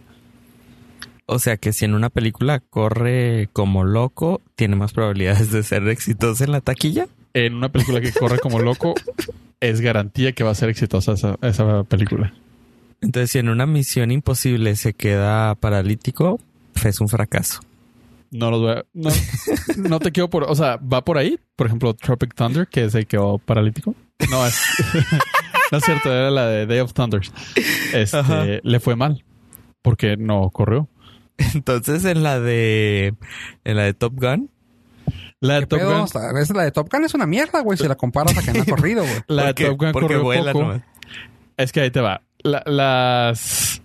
O sea que si en una película corre como loco, tiene más probabilidades de ser exitosa en la taquilla. En una película que corre como loco, es garantía que va a ser exitosa esa, esa película. Entonces, si en una misión imposible se queda paralítico, pues es un fracaso. No los voy a- no, no te quedo por. O sea, va por ahí. Por ejemplo, Tropic Thunder, que se quedó paralítico. No es. no es cierto, era la de Day of Thunders. Este, Ajá. le fue mal. Porque no corrió. Entonces, en la de en la de Top Gun, La de ¿Qué Top pedo? Gun. La de Top Gun es una mierda, güey, si la comparas a que no ha corrido, güey. La de Top Gun porque corrió vuela poco. nomás. Es que ahí te va. La- las.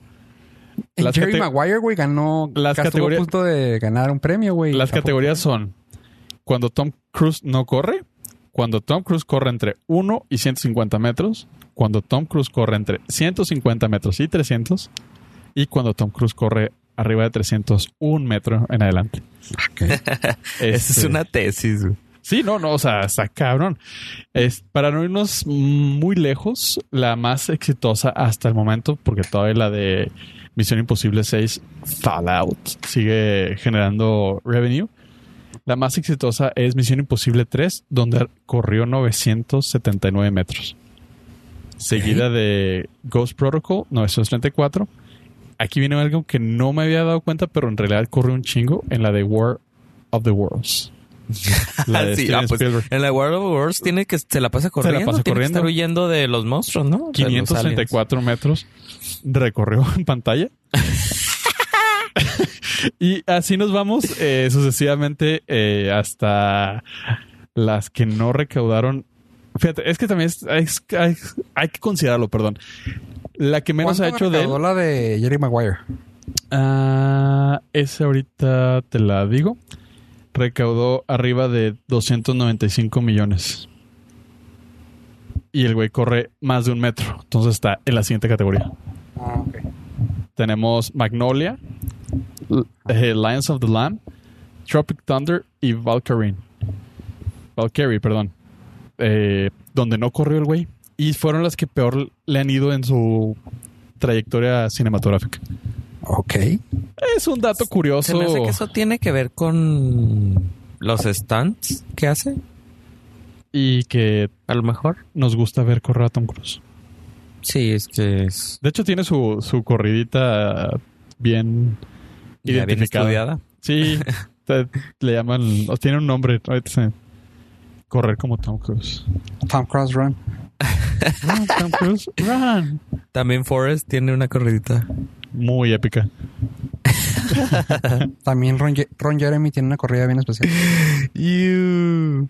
En Las Jerry Maguire, güey, ganó. Las categorías- punto de ganar un premio, güey. Las categorías son cuando Tom Cruise no corre, cuando Tom Cruise corre entre 1 y 150 metros, cuando Tom Cruise corre entre 150 metros y 300, y cuando Tom Cruise corre arriba de 301 metros en adelante. Esa es Este, una tesis. güey. Sí, no, no, o sea, está cabrón. Es, para no irnos muy lejos, la más exitosa hasta el momento, porque todavía la de Misión Imposible 6 Fallout sigue generando revenue. La más exitosa es Misión Imposible 3, donde corrió 979 metros. Seguida de Ghost Protocol 934. Aquí viene algo que no me había dado cuenta, pero en realidad corrió un chingo en la de War of the Worlds. La de Sí, Steven ah, pues, Spielberg. en la World of Wars tiene que se la pasa corriendo, pasa tiene que corriendo. estar huyendo de los monstruos, ¿no? De los 534 metros recorrió en pantalla. y así nos vamos eh, sucesivamente eh, hasta las que no recaudaron. Fíjate, es que también es- es- hay, hay que considerarlo, perdón. La que menos ha ¿Cuánto hecho de él. la de Jerry Maguire? Ah, ese ahorita te la digo. Recaudó arriba de 295 millones. Y el güey corre más de un metro. Entonces está en la siguiente categoría. Ah. Tenemos Magnolia, eh, Lions of the Lamb, Tropic Thunder y Valkyrie. Valkyrie, perdón. Eh, donde no corrió el güey. Y fueron las que peor le han ido en su trayectoria cinematográfica. Ok. Es un dato curioso. Se me hace que eso tiene que ver con los stunts que hace, Y que a lo mejor. nos gusta ver correr a Tom Cruise. Sí, es que es De hecho, tiene su, su corridita bien ya bien identificada. estudiada. Sí, te- le llaman, o tiene un nombre. Correr como Tom Cruise. Tom Cruise Run. Run, Tom Cruise, run. También Forrest tiene una corridita. Muy épica. También Ron, Ron Jeremy tiene una corrida bien especial.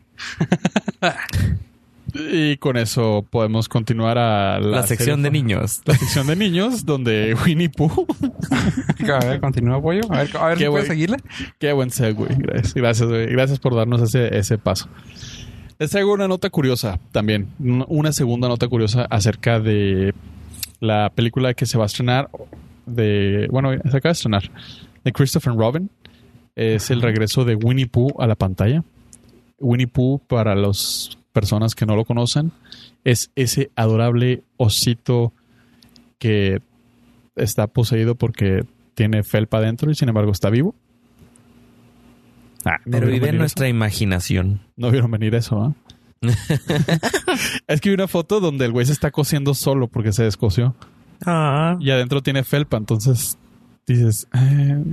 Y con eso podemos continuar a la, La, sección serie- de niños. La sección de niños, donde Winnie Pooh. a ver, continúa, pollo. A ver, a ver Qué si puedes seguirle. Qué buen segue. Gracias, gracias, güey. Gracias por darnos ese, ese paso. Les traigo una nota curiosa también. un- Una segunda nota curiosa acerca de la película que se va a estrenar. De, bueno, se acaba de estrenar. De Christopher Robin. Es el regreso de Winnie Pooh a la pantalla. Winnie Pooh, para las personas que no lo conocen, es ese adorable osito que está poseído porque tiene felpa adentro y sin embargo está vivo. Ah, no Pero vive en nuestra imaginación. No vieron venir eso, ¿ah? es que vi una foto donde el güey se está cosiendo solo porque se descosió. Ah. Y adentro tiene felpa, entonces dices, eh,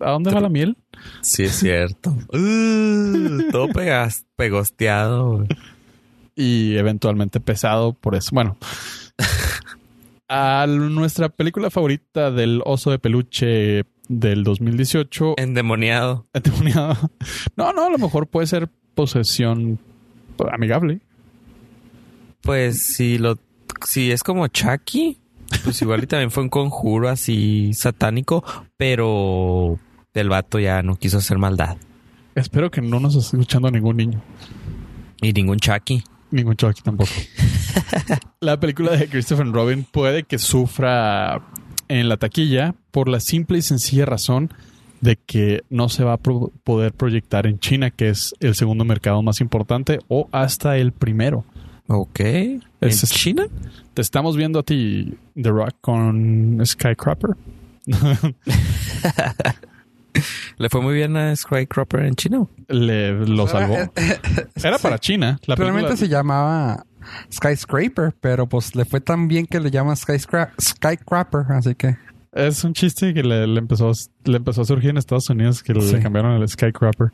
¿a dónde va la miel? Sí, es cierto. Uh, todo pegas, pegosteado. y eventualmente pesado por eso. Bueno, a nuestra película favorita del oso de peluche del 2018, Endemoniado. endemoniado. No, no, a lo mejor puede ser posesión amigable. Pues si lo si es como Chucky, pues igual y también fue un conjuro así satánico, pero el vato ya no quiso hacer maldad. Espero que no nos esté escuchando ningún niño. Y ningún Chucky. Ningún Chucky tampoco. la película de Christopher Robin puede que sufra en la taquilla por la simple y sencilla razón de que no se va a pro- poder proyectar en China, que es el segundo mercado más importante, o hasta el primero. Ok. ¿En Es- China? Te estamos viendo a ti, The Rock, con Skycrapper. ¿Le fue muy bien a Skycropper en China? Le, lo salvó. Era para China. La Realmente película, se llamaba Skyscraper, pero pues le fue tan bien que le llaman Skyscra Skycrapper, así que Es un chiste que le, le empezó, le empezó a surgir en Estados Unidos que le Sí. cambiaron el Skycrapper.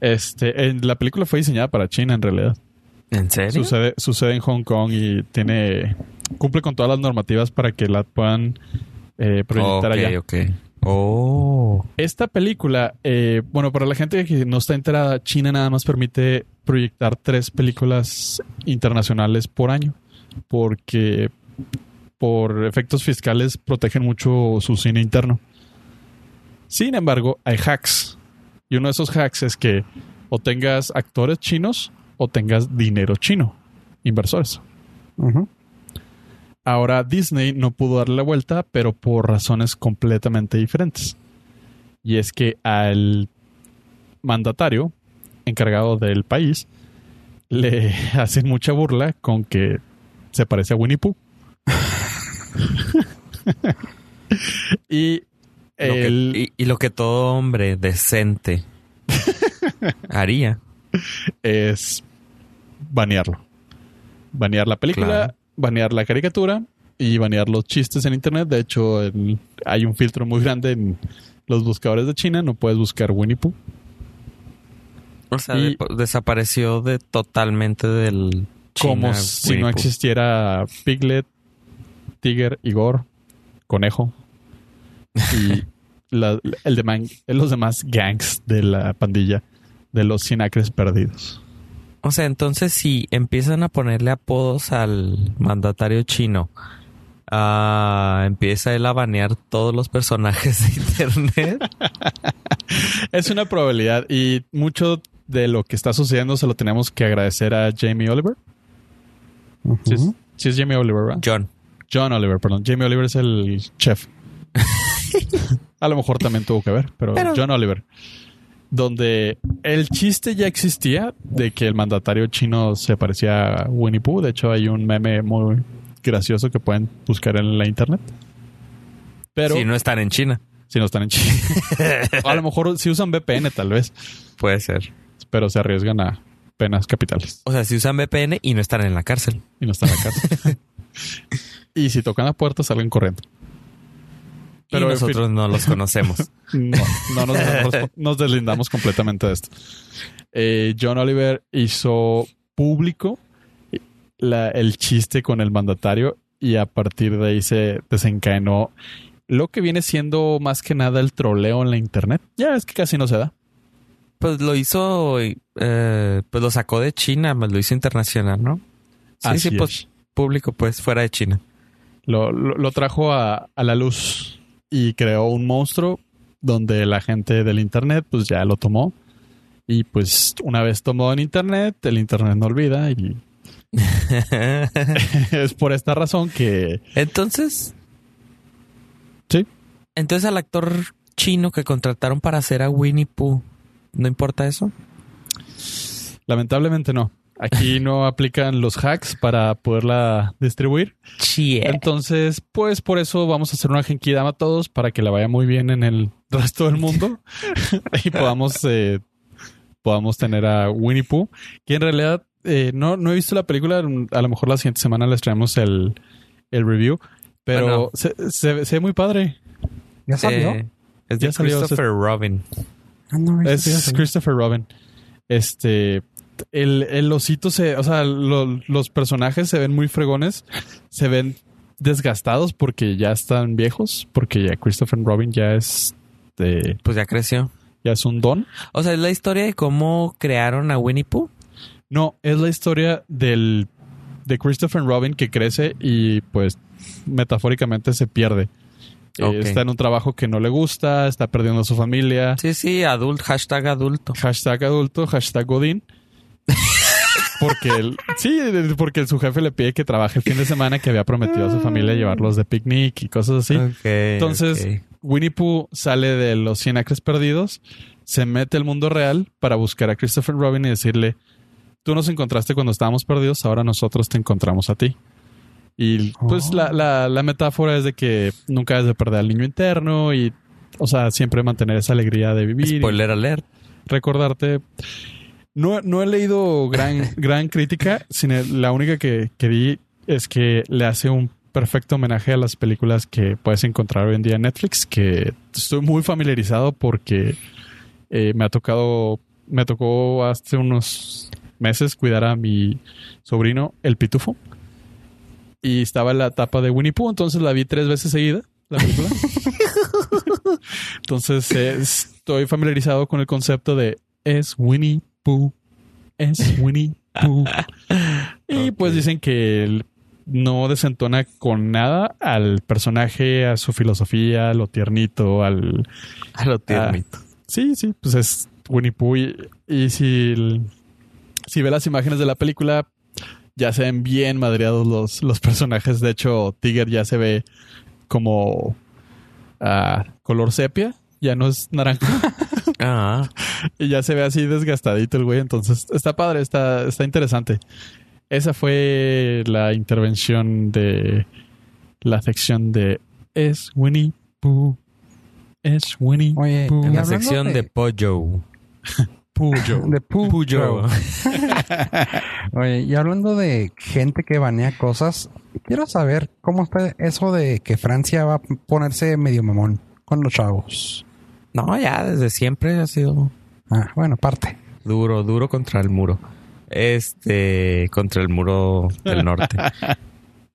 Este, en- la película fue diseñada para China en realidad. ¿En serio? Sucede, sucede en Hong Kong y tiene cumple con todas las normativas para que la puedan eh, proyectar allá. ok. Oh. Esta película, eh, bueno, para la gente que no está enterada, China nada más permite proyectar tres películas internacionales por año, porque por efectos fiscales protegen mucho su cine interno. Sin embargo, hay hacks. Y uno de esos hacks es que o tengas actores chinos o tengas dinero chino, inversores. Ahora Disney no pudo darle la vuelta, pero por razones completamente diferentes. Y es que al mandatario encargado del país le hacen mucha burla con que se parece a Winnie Pooh. Y, Lo que- el- y, y lo que todo hombre decente haría. es banearlo. Banear la película, Claro. banear la caricatura y banear los chistes en internet. De hecho, el- hay un filtro muy grande en los buscadores de China. No puedes buscar Winnie Pooh. O sea, Y- de- desapareció de totalmente del como China, si Winnie no Pooh. existiera Piglet, Tiger, Igor, Conejo y la- el demás, los demás gangs de la pandilla de los sinacres perdidos. O sea, entonces si empiezan a ponerle apodos al mandatario chino, ah, empieza él a banear todos los personajes de internet. Es una probabilidad y mucho de lo que está sucediendo se lo tenemos que agradecer a Jamie Oliver. Sí, es, sí es Jamie Oliver, ¿verdad? John. John Oliver, perdón. Jamie Oliver es el chef. a lo mejor también tuvo que ver, pero, Pero- John Oliver. Donde el chiste ya existía de que el mandatario chino se parecía a Winnie Pooh. De hecho, hay un meme muy gracioso que pueden buscar en la internet. Pero si no están en China, si no están en China. a lo mejor si usan VPN, tal vez. puede ser. Pero se arriesgan a penas capitales. O sea, si usan VPN y no están en la cárcel. y no están en la casa. y si tocan la puerta, salgan corriendo. Pero, y en fin. nosotros no los conocemos. No, no nos, nos- nos deslindamos completamente de esto. Eh, John Oliver hizo público la- el chiste con el mandatario y a partir de ahí se desencadenó lo que viene siendo más que nada el troleo en la internet. Ya es que casi no se da. Pues lo hizo, eh, pues lo sacó de China, pues lo hizo internacional, ¿no? Sí, Así sí, pues es. público, pues fuera de China. Lo, lo- lo trajo a, a la luz y creó un monstruo donde la gente del internet pues ya lo tomó. Y pues una vez tomado en internet, el internet no olvida y es por esta razón que Entonces, sí, entonces al actor chino que contrataron para hacer a Winnie Pooh, ¿no importa eso? lamentablemente no. Aquí no aplican los hacks para poderla distribuir. Chie. Entonces, pues por eso vamos a hacer una genkidama a todos para que la vaya muy bien en el resto del mundo y podamos, eh, podamos tener a Winnie Pooh, que en realidad eh, no, no he visto la película. A lo mejor la siguiente semana les traemos el, el review, pero Bueno. se, se- se ve muy padre. ¿Ya salió? Eh, es Ya de salió, Christopher Robin. Ah, no, Es, es. Christopher Robin. Este. El, el osito se. O sea, lo- los personajes se ven muy fregones. Se ven desgastados porque ya están viejos. Porque ya Christopher Robin ya es. de- Pues ya creció. ya es un don. O sea, es la historia de cómo crearon a Winnie Pooh. No, es la historia del. de Christopher Robin que crece y pues metafóricamente se pierde. Eh, está en un trabajo que no le gusta, está perdiendo a su familia. Sí, sí, adulto, hashtag adulto. Hashtag adulto, hashtag Godín. Porque el, sí, porque su jefe le pide que trabaje el fin de semana que había prometido a su familia llevarlos de picnic y cosas así. Entonces. Winnie Pooh sale de los 100 acres perdidos, se mete al mundo real para buscar a Christopher Robin y decirle, tú nos encontraste cuando estábamos perdidos, ahora nosotros te encontramos a ti. Y pues Oh. la, la, la metáfora es de que nunca debes de perder al niño interno y, o sea, siempre mantener esa alegría de vivir. y- Spoiler alert. recordarte. No, no he leído gran, gran crítica, sino la única que, que vi es que le hace un perfecto homenaje a las películas que puedes encontrar hoy en día en Netflix, que estoy muy familiarizado porque eh, me ha tocado, me tocó hace unos meses cuidar a mi sobrino, el pitufo, y estaba en la etapa de Winnie Pooh, entonces la vi tres veces seguida, la película. Entonces eh, estoy familiarizado con el concepto de es Winnie Pooh, es Winnie Pooh. y pues dicen que él no desentona con nada al personaje, a su filosofía, a lo tiernito, al... A lo tiernito. Sí, sí, pues es Winnie Pooh. Y, y si, el- si ve las imágenes de la película, ya se ven bien madreados los, los personajes. De hecho, Tiger ya se ve como ah, color sepia, ya no es naranja. Ah, y ya se ve así desgastadito el güey. Entonces, está padre, está, está interesante. Esa fue la intervención de la sección de Es Winnie Pooh. Es Winnie Oye, Pooh. En la sección de, de- pollo. Puyo. De Puyo. Oye, y hablando de gente que banea cosas, quiero saber cómo está eso de que Francia va a ponerse medio mamón con los chavos. No, ya desde siempre ha sido Ah, bueno, parte. duro, duro contra el muro. Este, contra el muro del norte.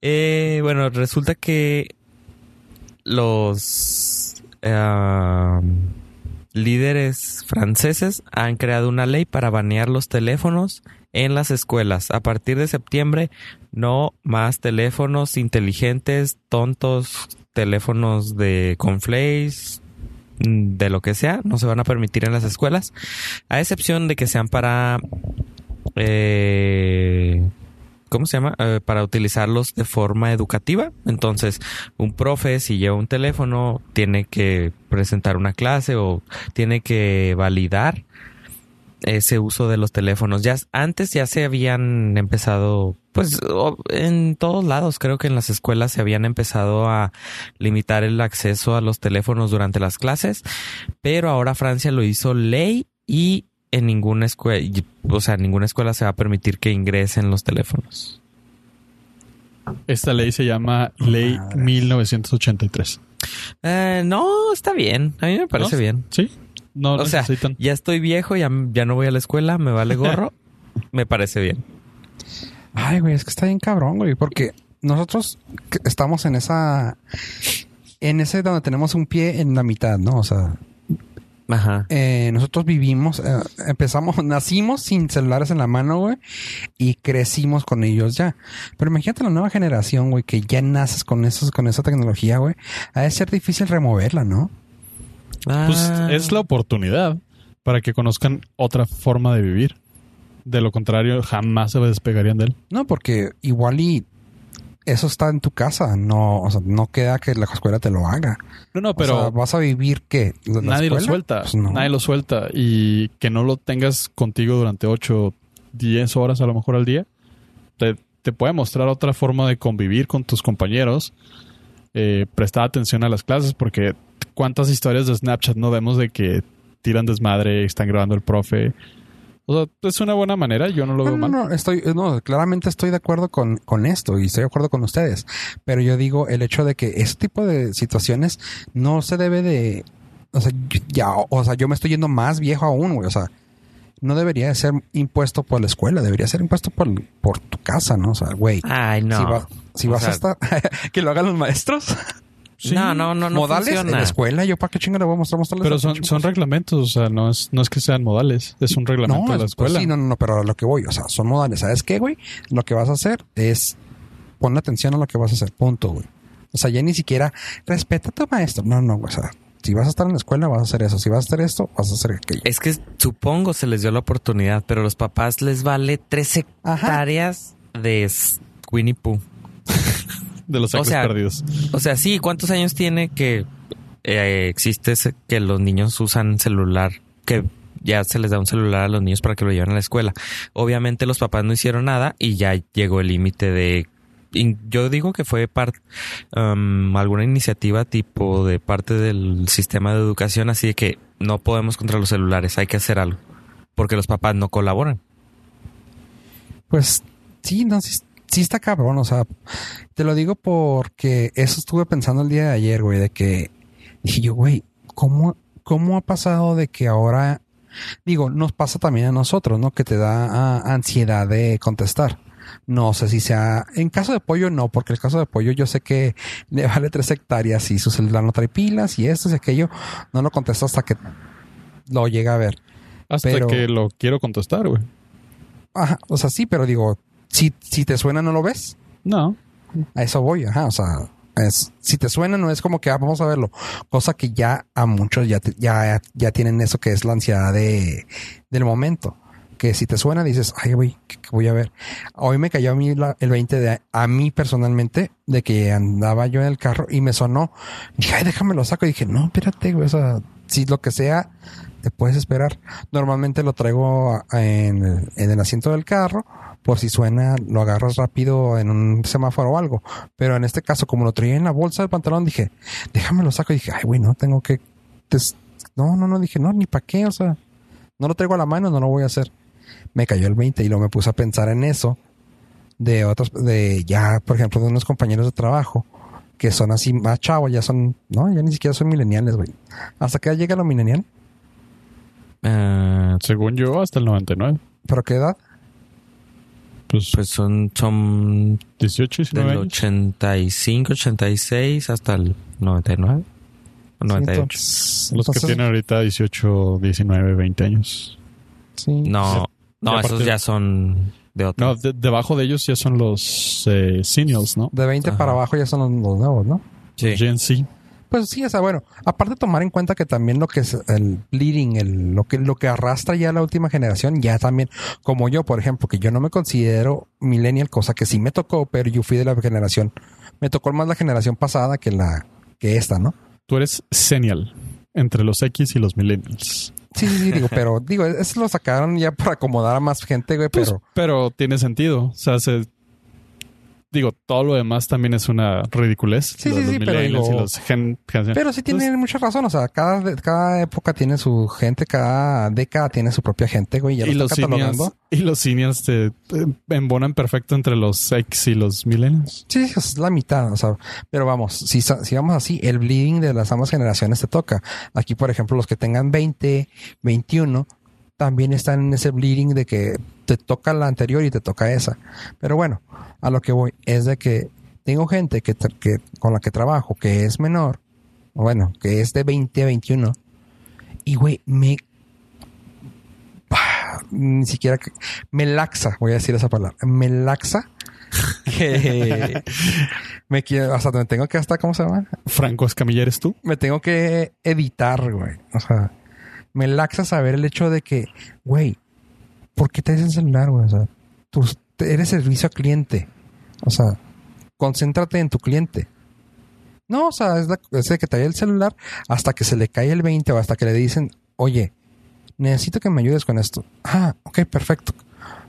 Eh, bueno, resulta que los eh, líderes franceses han creado una ley para banear los teléfonos en las escuelas. A partir de septiembre, no más teléfonos inteligentes, tontos, teléfonos de conflays, de lo que sea, no se van a permitir en las escuelas, a excepción de que sean para... eh, ¿Cómo se llama? Eh, para utilizarlos de forma educativa. Entonces, un profe, si lleva un teléfono, tiene que presentar una clase o tiene que validar ese uso de los teléfonos. Ya antes ya se habían empezado, pues en todos lados, creo que en las escuelas se habían empezado a limitar el acceso a los teléfonos durante las clases, pero ahora Francia lo hizo ley y en ninguna escuela, o sea, ninguna escuela se va a permitir que ingresen los teléfonos. Esta ley se llama Ley Madres. 1983. Eh, no, está bien. A mí me parece ¿No? bien. ¿Sí? No O sea, necesitan. ya estoy viejo, ya, ya no voy a la escuela, me vale gorro. me parece bien. Ay, güey, es que está bien cabrón, güey, porque nosotros estamos en esa... En ese donde tenemos un pie en la mitad, ¿no? O sea, Ajá. eh, nosotros vivimos, eh, empezamos, nacimos sin celulares en la mano, güey, y crecimos con ellos ya. Pero imagínate la nueva generación, güey, que ya naces con esos, con esa tecnología, güey. Ha de ser difícil removerla, ¿no? Pues Ah. es la oportunidad para que conozcan otra forma de vivir. De lo contrario, jamás se despegarían de él. No, porque igual y eso está en tu casa, no, o sea, no queda que la escuela te lo haga. No, no, Pero pero vas a vivir qué? ¿La nadie lo suelta. Pues no. Nadie lo suelta. Y que no lo tengas contigo durante 8, 10 horas a lo mejor al día, te, te puede mostrar otra forma de convivir con tus compañeros. Eh, prestar atención a las clases porque cuántas historias de Snapchat no vemos de que tiran desmadre, están grabando el profe. O sea, es una buena manera, yo no lo No, veo no, mal. no, estoy, no, claramente estoy de acuerdo con, con esto y estoy de acuerdo con ustedes. Pero yo digo el hecho de que ese tipo de situaciones no se debe de, o sea, yo- ya, o sea, yo me estoy yendo más viejo aún, güey. O sea, no debería de ser impuesto por la escuela, debería ser impuesto por, por tu casa, ¿no? O sea, güey. Ay, no. Si, va- si vas sea, a estar, que lo hagan los maestros. Sí. No, no, no, no modales en la escuela, yo para qué chingo le voy a mostrar mostrarles Pero son, son reglamentos, o sea, no es, no es que sean modales, es un reglamento de la es- escuela. Pues sí, no, no, no, pero a lo que voy, o sea, son modales. ¿Sabes qué, güey? Lo que vas a hacer es pon atención a lo que vas a hacer, punto, güey. O sea, ya ni siquiera respeta a tu maestro. No, no, güey. O sea, si vas a estar en la escuela, vas a hacer eso. Si vas a hacer esto, vas a hacer aquello. Es que supongo se les dio la oportunidad, pero a los papás les vale tres hectáreas de Winnie Pooh. De los o actos sea, perdidos. O sea, sí, ¿cuántos años tiene que eh, existe ese- que los niños usan celular? Que ya se les da un celular a los niños para que lo lleven a la escuela. Obviamente los papás no hicieron nada y ya llegó el límite de... Yo digo que fue parte alguna iniciativa tipo de parte del sistema de educación, así de que no podemos contra los celulares, hay que hacer algo, porque los papás no colaboran. Pues sí, no, sí, sí está cabrón. O sea, te lo digo porque eso estuve pensando el día de ayer, güey, de que dije yo, güey, ¿cómo, ¿cómo ha pasado de que ahora, digo, nos pasa también a nosotros, ¿no? Que te da ah, ansiedad de contestar. No sé si sea, en caso de pollo no, porque el caso de pollo yo sé que le vale tres hectáreas y su celular no trae pilas y esto y aquello, no lo contesta hasta que lo llega a ver. Hasta pero- que lo quiero contestar, güey. Ajá, o sea, sí, pero digo, si, si te suena no lo ves. No. A eso voy, ajá, o sea, es, si te suena no es como que ah, vamos a verlo, cosa que ya a muchos ya, te- ya, ya tienen eso que es la ansiedad de, del momento, que si te suena dices, ay, güey, ¿qué, qué voy a ver? Hoy me cayó a mí la- el 20 de, a mí personalmente, de que andaba yo en el carro y me sonó, dije, ay, déjame lo saco, y dije, no, espérate, güey, o sea, si lo que sea te puedes esperar. Normalmente lo traigo en, el- en el asiento del carro, por si suena, lo agarras rápido en un semáforo o algo. Pero en este caso, como lo traía en la bolsa del pantalón, dije, déjame lo saco. Y dije, ay, güey, no tengo que. No, no, no, dije, no, ni para qué, o sea, no lo traigo a la mano, no lo voy a hacer. Me cayó el 20 y luego me puse a pensar en eso de otros, de ya, por ejemplo, de unos compañeros de trabajo que son así más chavos, ya son, no, ya ni siquiera son mileniales, güey. ¿Hasta edad llega lo milenial? Eh, Según yo, hasta el 99. ¿Pero qué edad? Pues, pues son, son 18, 19 del años. 85, 86 hasta el 99. o 98. entonces- Los que tienen ahorita 18, 19, 20 años. Sí. no, no, Y esos aparte- ya son de otro. No, de- debajo de ellos ya son los eh, seniors, ¿no? De 20 Ajá. para abajo ya son los, los nuevos, ¿no? Sí. Gen Z. Pues sí, o sea, bueno, aparte de tomar en cuenta que también lo que es el bleeding, el, lo que lo que arrastra ya la última generación, ya también, como yo, por ejemplo, que yo no me considero millennial, cosa que sí me tocó, pero yo fui de la generación, me tocó más la generación pasada que la que esta, ¿no? Tú eres senial entre los X y los millennials. Sí, sí, sí, digo, pero digo, eso lo sacaron ya por acomodar a más gente, güey, Pues, pero pero tiene sentido. O sea, se- digo, todo lo demás también es una ridiculez. Sí, sí, los sí, pero digo- y los gen. Pero sí tiene mucha razón, o sea, cada, cada época tiene su gente, cada década tiene su propia gente, güey, ya y lo los están seniors, y los seniors te, te embonan perfecto entre los X y los millennials. Sí, es la mitad, o sea, pero vamos, si, si vamos así, el bleeding de las ambas generaciones te toca. Aquí, por ejemplo, los que tengan 20, 21, también están en ese bleeding de que te toca la anterior y te toca esa. Pero bueno, a lo que voy es de que tengo gente que, que con la que trabajo que es menor, bueno, que es de 20 a 21, y güey, me ni siquiera me laxa, voy a decir esa palabra, me laxa que me quiero, hasta me tengo que hasta, ¿cómo se llama? Franco Escamilla eres tú. Me tengo que editar, güey. O sea, me laxa saber el hecho de que, güey, ¿por qué te el celular, güey? O sea, tú eres servicio a cliente. O sea, concéntrate en tu cliente. No, o sea, es, la- es de que el celular hasta que se le cae el 20 o hasta que le dicen, oye, necesito que me ayudes con esto. Ah, ok, perfecto.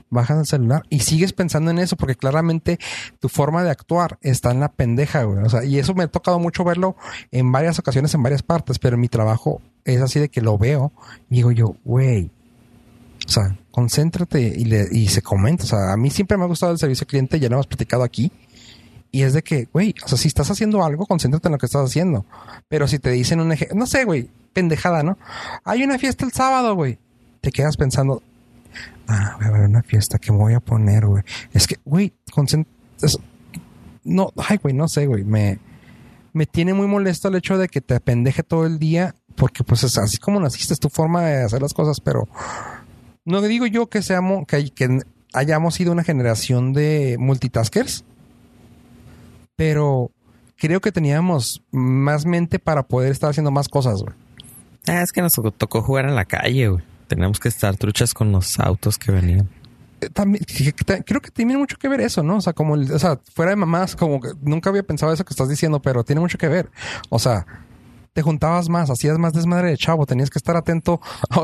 Bajas el celular y sigues pensando en eso porque claramente tu forma de actuar está en la pendeja, güey. O sea, y eso me ha tocado mucho verlo en varias ocasiones, en varias partes, pero mi trabajo es así de que lo veo y digo yo, güey, o sea, concéntrate y, le, y se comenta. O sea, a mí siempre me ha gustado el servicio al cliente, ya lo hemos platicado aquí. Y es de que, güey, o sea, si estás haciendo algo, concéntrate en lo que estás haciendo. Pero si te dicen un ejemplo, no sé, güey, pendejada, ¿no? Hay una fiesta el sábado, güey. Te quedas pensando, ah, voy a ver una fiesta que me voy a poner, güey. Es que, güey, concéntrate. No, ay, güey, no sé, güey. Me, me tiene muy molesto el hecho de que te pendeje todo el día, porque pues es así como naciste, es tu forma de hacer las cosas, pero no digo yo que seamos, que, hay- que hayamos sido una generación de multitaskers, pero creo que teníamos más mente para poder estar haciendo más cosas, güey. Ah, es que nos tocó- jugar en la calle, güey. Tenemos que estar truchas con los autos que venían. Eh, También, creo que tiene mucho que ver eso, ¿no? O sea, como, el- o sea, fuera de mamás, como que nunca había pensado eso que estás diciendo, pero tiene mucho que ver. O sea, te juntabas más, hacías más desmadre de chavo, tenías que estar atento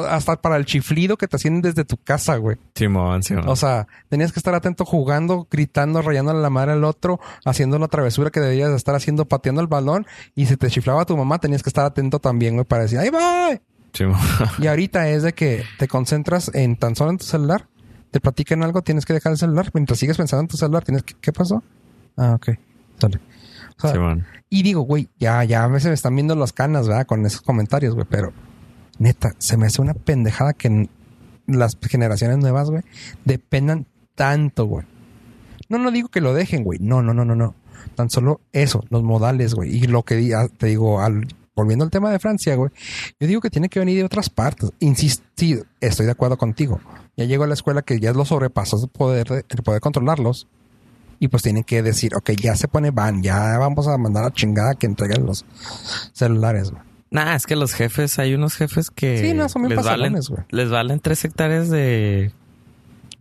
hasta para el chiflido que te hacían desde tu casa, güey. Simón, Simón. O sea, tenías que estar atento jugando, gritando, rayándole la madre al otro, haciendo la travesura que debías de estar haciendo, pateando el balón, y si te chiflaba tu mamá, tenías que estar atento también, güey, para decir, ¡ahí va! Simón. Y ahorita es de que te concentras en tan solo en tu celular, te platican algo, tienes que dejar el celular, mientras sigues pensando en tu celular, tienes que, ¿qué pasó? Ah, ok, sale. O sea, Simón. Y digo, güey, ya, ya veces me están viendo las canas, ¿verdad? Con esos comentarios, güey, pero neta, se me hace una pendejada que las generaciones nuevas, güey, dependan tanto, güey. No, no digo que lo dejen, güey. No, no, no, no, no. Tan solo eso, los modales, güey. Y lo que ah, te digo, al, volviendo al tema de Francia, güey, yo digo que tiene que venir de otras partes. Insisto, sí, estoy de acuerdo contigo. Ya llego a la escuela que ya los sobrepasas el poder, de- el poder controlarlos. Y pues tienen que decir, ok, ya se pone van, ya vamos a mandar a chingada que entreguen los celulares, güey. Nah, es que los jefes, hay unos jefes que Sí, no, son les, valen, güey. les valen tres hectáreas de,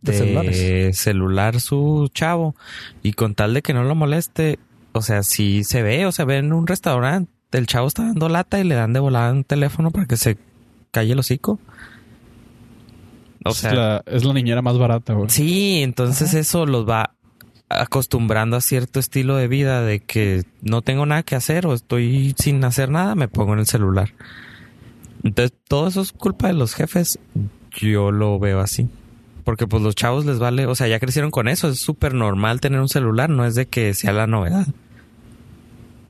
De de celulares. celular su chavo. Y con tal de que no lo moleste, o sea, si se ve o se ve en un restaurante, el chavo está dando lata y le dan de volada un teléfono para que se calle el hocico. O es, sea, la, es la niñera más barata, güey. sí, entonces eso los va acostumbrando a cierto estilo de vida de que no tengo nada que hacer o estoy sin hacer nada, me pongo en el celular. Entonces, todo eso es culpa de los jefes. Yo lo veo así. Porque pues los chavos les vale, o sea, ya crecieron con eso, es súper normal tener un celular, no es de que sea la novedad.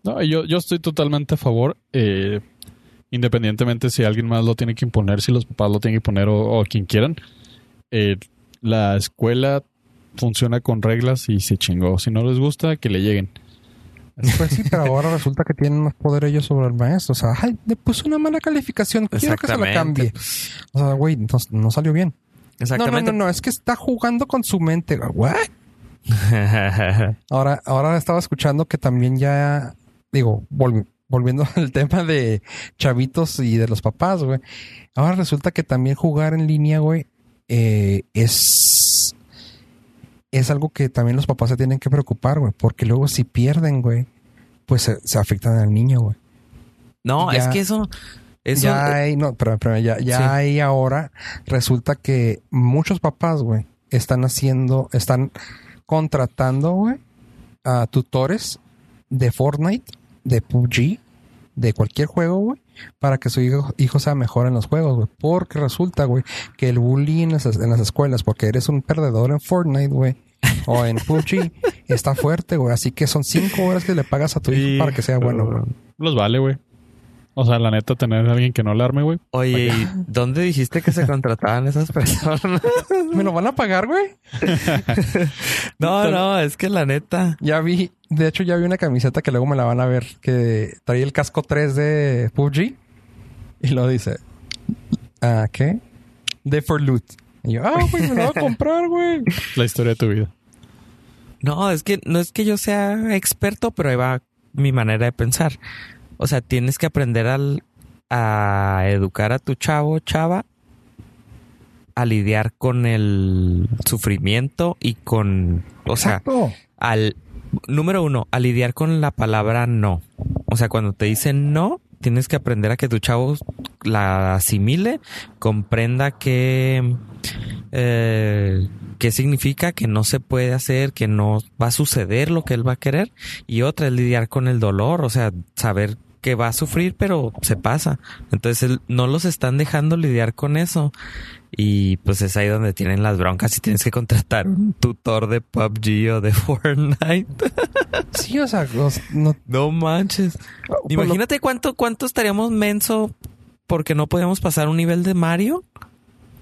No, yo, yo estoy totalmente a favor. eh, independientemente si alguien más lo tiene que imponer, si los papás lo tienen que imponer o, o quien quieran. eh, la escuela funciona con reglas y se chingó. Si no les gusta, que le lleguen. Pues sí, pero ahora resulta que tienen más poder ellos sobre el maestro. O sea, ay, le puso una mala calificación. Quiero que se la cambie. O sea, güey, no, no salió bien. No, no, Exactamente. no, no, es que está jugando con su mente. ¿What? Ahora, ahora estaba escuchando que también ya, digo, volvi- volviendo al tema de chavitos y de los papás, güey. Ahora resulta que también jugar en línea, güey, eh, es, es algo que también los papás se tienen que preocupar, güey, porque luego si pierden, güey, pues se, se afectan al niño, güey. no, Ya- es que eso, eso ya hay, no, pero, pero ya, ya Sí. hay ahora, resulta que muchos papás, güey, están haciendo, están contratando, güey, a tutores de Fortnite, de PUBG, de cualquier juego, güey, para que su hijo, hijo sea mejor en los juegos, güey. Porque resulta, güey, que el bullying en las, en las escuelas, porque eres un perdedor en Fortnite, güey, o en PUBG, está fuerte, güey. Así que son cinco horas que le pagas a tu hijo para que sea bueno, güey. Los vale, güey. O sea, la neta, tener a alguien que no alarme, güey. Oye, ¿y ¿dónde dijiste que se contrataban esas personas? ¿Me lo van a pagar, güey? no, no, es que la neta. Ya vi, de hecho ya vi una camiseta que luego me la van a ver que trae el casco 3 de PUBG y lo dice, ¿ah, qué? De for loot. Y yo, ah, güey, me lo voy a comprar, güey. La historia de tu vida. No, es que no es que yo sea experto, pero ahí va mi manera de pensar. O sea, tienes que aprender al, a educar a tu chavo, chava, a lidiar con el sufrimiento y con, o sea, al número uno, a lidiar con la palabra no. O sea, cuando te dicen no, tienes que aprender a que tu chavo la asimile, comprenda que eh, qué significa que no se puede hacer, que no va a suceder lo que él va a querer. Y otra es lidiar con el dolor, o sea, saber que va a sufrir, pero se pasa. Entonces no los están dejando lidiar con eso. Y pues es ahí donde tienen las broncas y tienes que contratar un tutor de PUBG o de Fortnite. Sí, o sea, no, No manches. lo- Imagínate cuánto, cuánto estaríamos menso porque no podíamos pasar un nivel de Mario.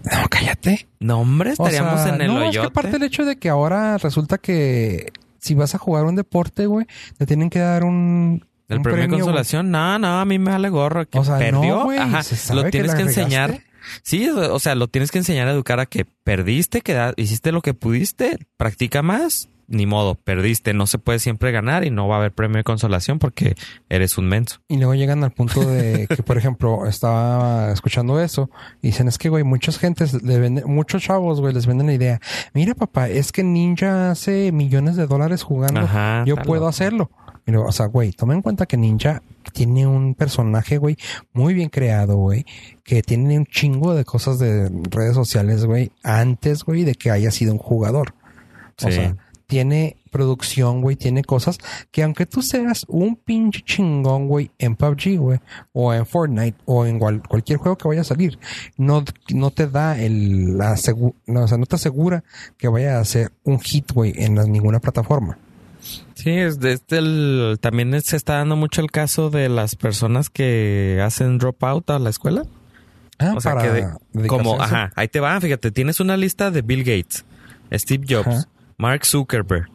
no, cállate. No, hombre, O estaríamos sea, en el no, es que aparte el hecho de que ahora resulta que si vas a jugar un deporte, güey, te tienen que dar un, El premio de consolación, no, no, a mí me vale gorro. Que O sea, no, perdió, güey, ajá, se lo tienes que, enseñar. regaste. Sí, o sea, lo tienes que enseñar a educar a que perdiste, que da- hiciste lo que pudiste, practica más, ni modo, perdiste, no se puede siempre ganar y no va a haber premio de consolación porque eres un menso. Y luego llegan al punto de que, por ejemplo, estaba escuchando eso y dicen, es que, güey, muchas gentes le venden, muchos chavos, güey, les venden la idea. Mira, papá, es que Ninja hace millones de dólares jugando. Ajá, Yo puedo loco. hacerlo. O sea, güey, toma en cuenta que Ninja tiene un personaje, güey, muy bien creado, güey, que tiene un chingo de cosas de redes sociales, güey, antes, güey, de que haya sido un jugador. O Sí. sea, tiene producción, güey, tiene cosas que aunque tú seas un pinche chingón, güey, en PUBG, güey, o en Fortnite, o en cual- cualquier juego que vaya a salir, no, no te da el, la no, o sea, no te asegura que vaya a ser un hit, güey, en la- ninguna plataforma. Sí, es de este el, también se está dando mucho el caso de las personas que hacen dropout a la escuela. Ah, O sea, para que de- como, ajá, ahí te va, fíjate, tienes una lista de Bill Gates, Steve Jobs, Ajá. Mark Zuckerberg.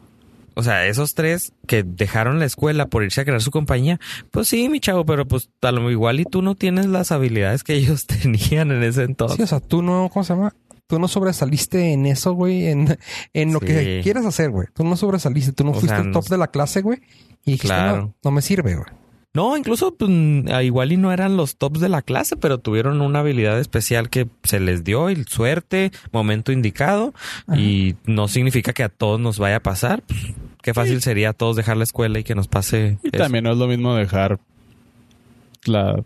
O sea, esos tres que dejaron la escuela por irse a crear su compañía, pues sí, mi chavo, pero pues a lo igual y tú no tienes las habilidades que ellos tenían en ese entonces. Sí, o sea, tú no, ¿cómo se llama? Tú no sobresaliste en eso, güey, en, en lo Sí. que quieres hacer, güey. Tú no sobresaliste, tú no O fuiste sea, el top no- de la clase, güey. Y dijiste, Claro. no, no me sirve, güey. No, incluso pues, mm, a igual y no eran los tops de la clase, pero tuvieron una habilidad especial que se les dio y suerte, momento indicado, y no significa que a todos nos vaya a pasar. Pues, qué fácil sería a todos dejar la escuela y que nos pase Y eso. también no es lo mismo dejar la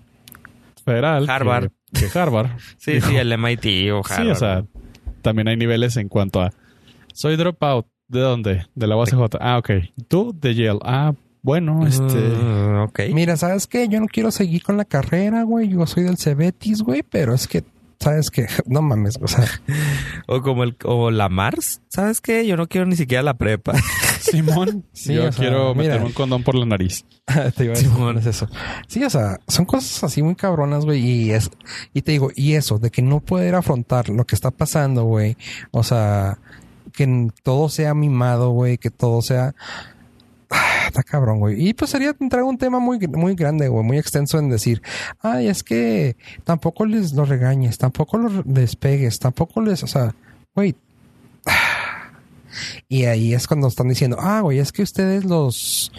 federal. que- Harvard. Que Harvard. Sí, Dijo, sí, el MIT o Sí, Harvard. o sea, también hay niveles en cuanto a soy dropout. ¿De dónde? De la UACJ. Ah, ok. ¿Tú? De Yale. Ah, bueno, este. Mm, ok. Mira, ¿sabes qué? Yo no quiero seguir con la carrera, güey. Yo soy del Cebetis, güey, pero es que, ¿sabes qué? No mames, o sea, O como el o la Mars. ¿Sabes qué? Yo no quiero ni siquiera la prepa. Simón. Sí, yo sea, quiero mira. meterme un condón por la nariz. te iba a decir, Simón. es eso. Sí, o sea, son cosas así muy cabronas, güey, y es, y te digo, y eso, de que no poder afrontar lo que está pasando, güey, o sea, que todo sea mimado, güey, que todo sea, Ah, está cabrón, güey. Y pues sería entrar un tema muy, muy grande, güey, muy extenso en decir, ay, es que tampoco les los regañes, tampoco los les pegues, tampoco les, o sea, güey. Y ahí es cuando están diciendo, ah, güey, es que ustedes los,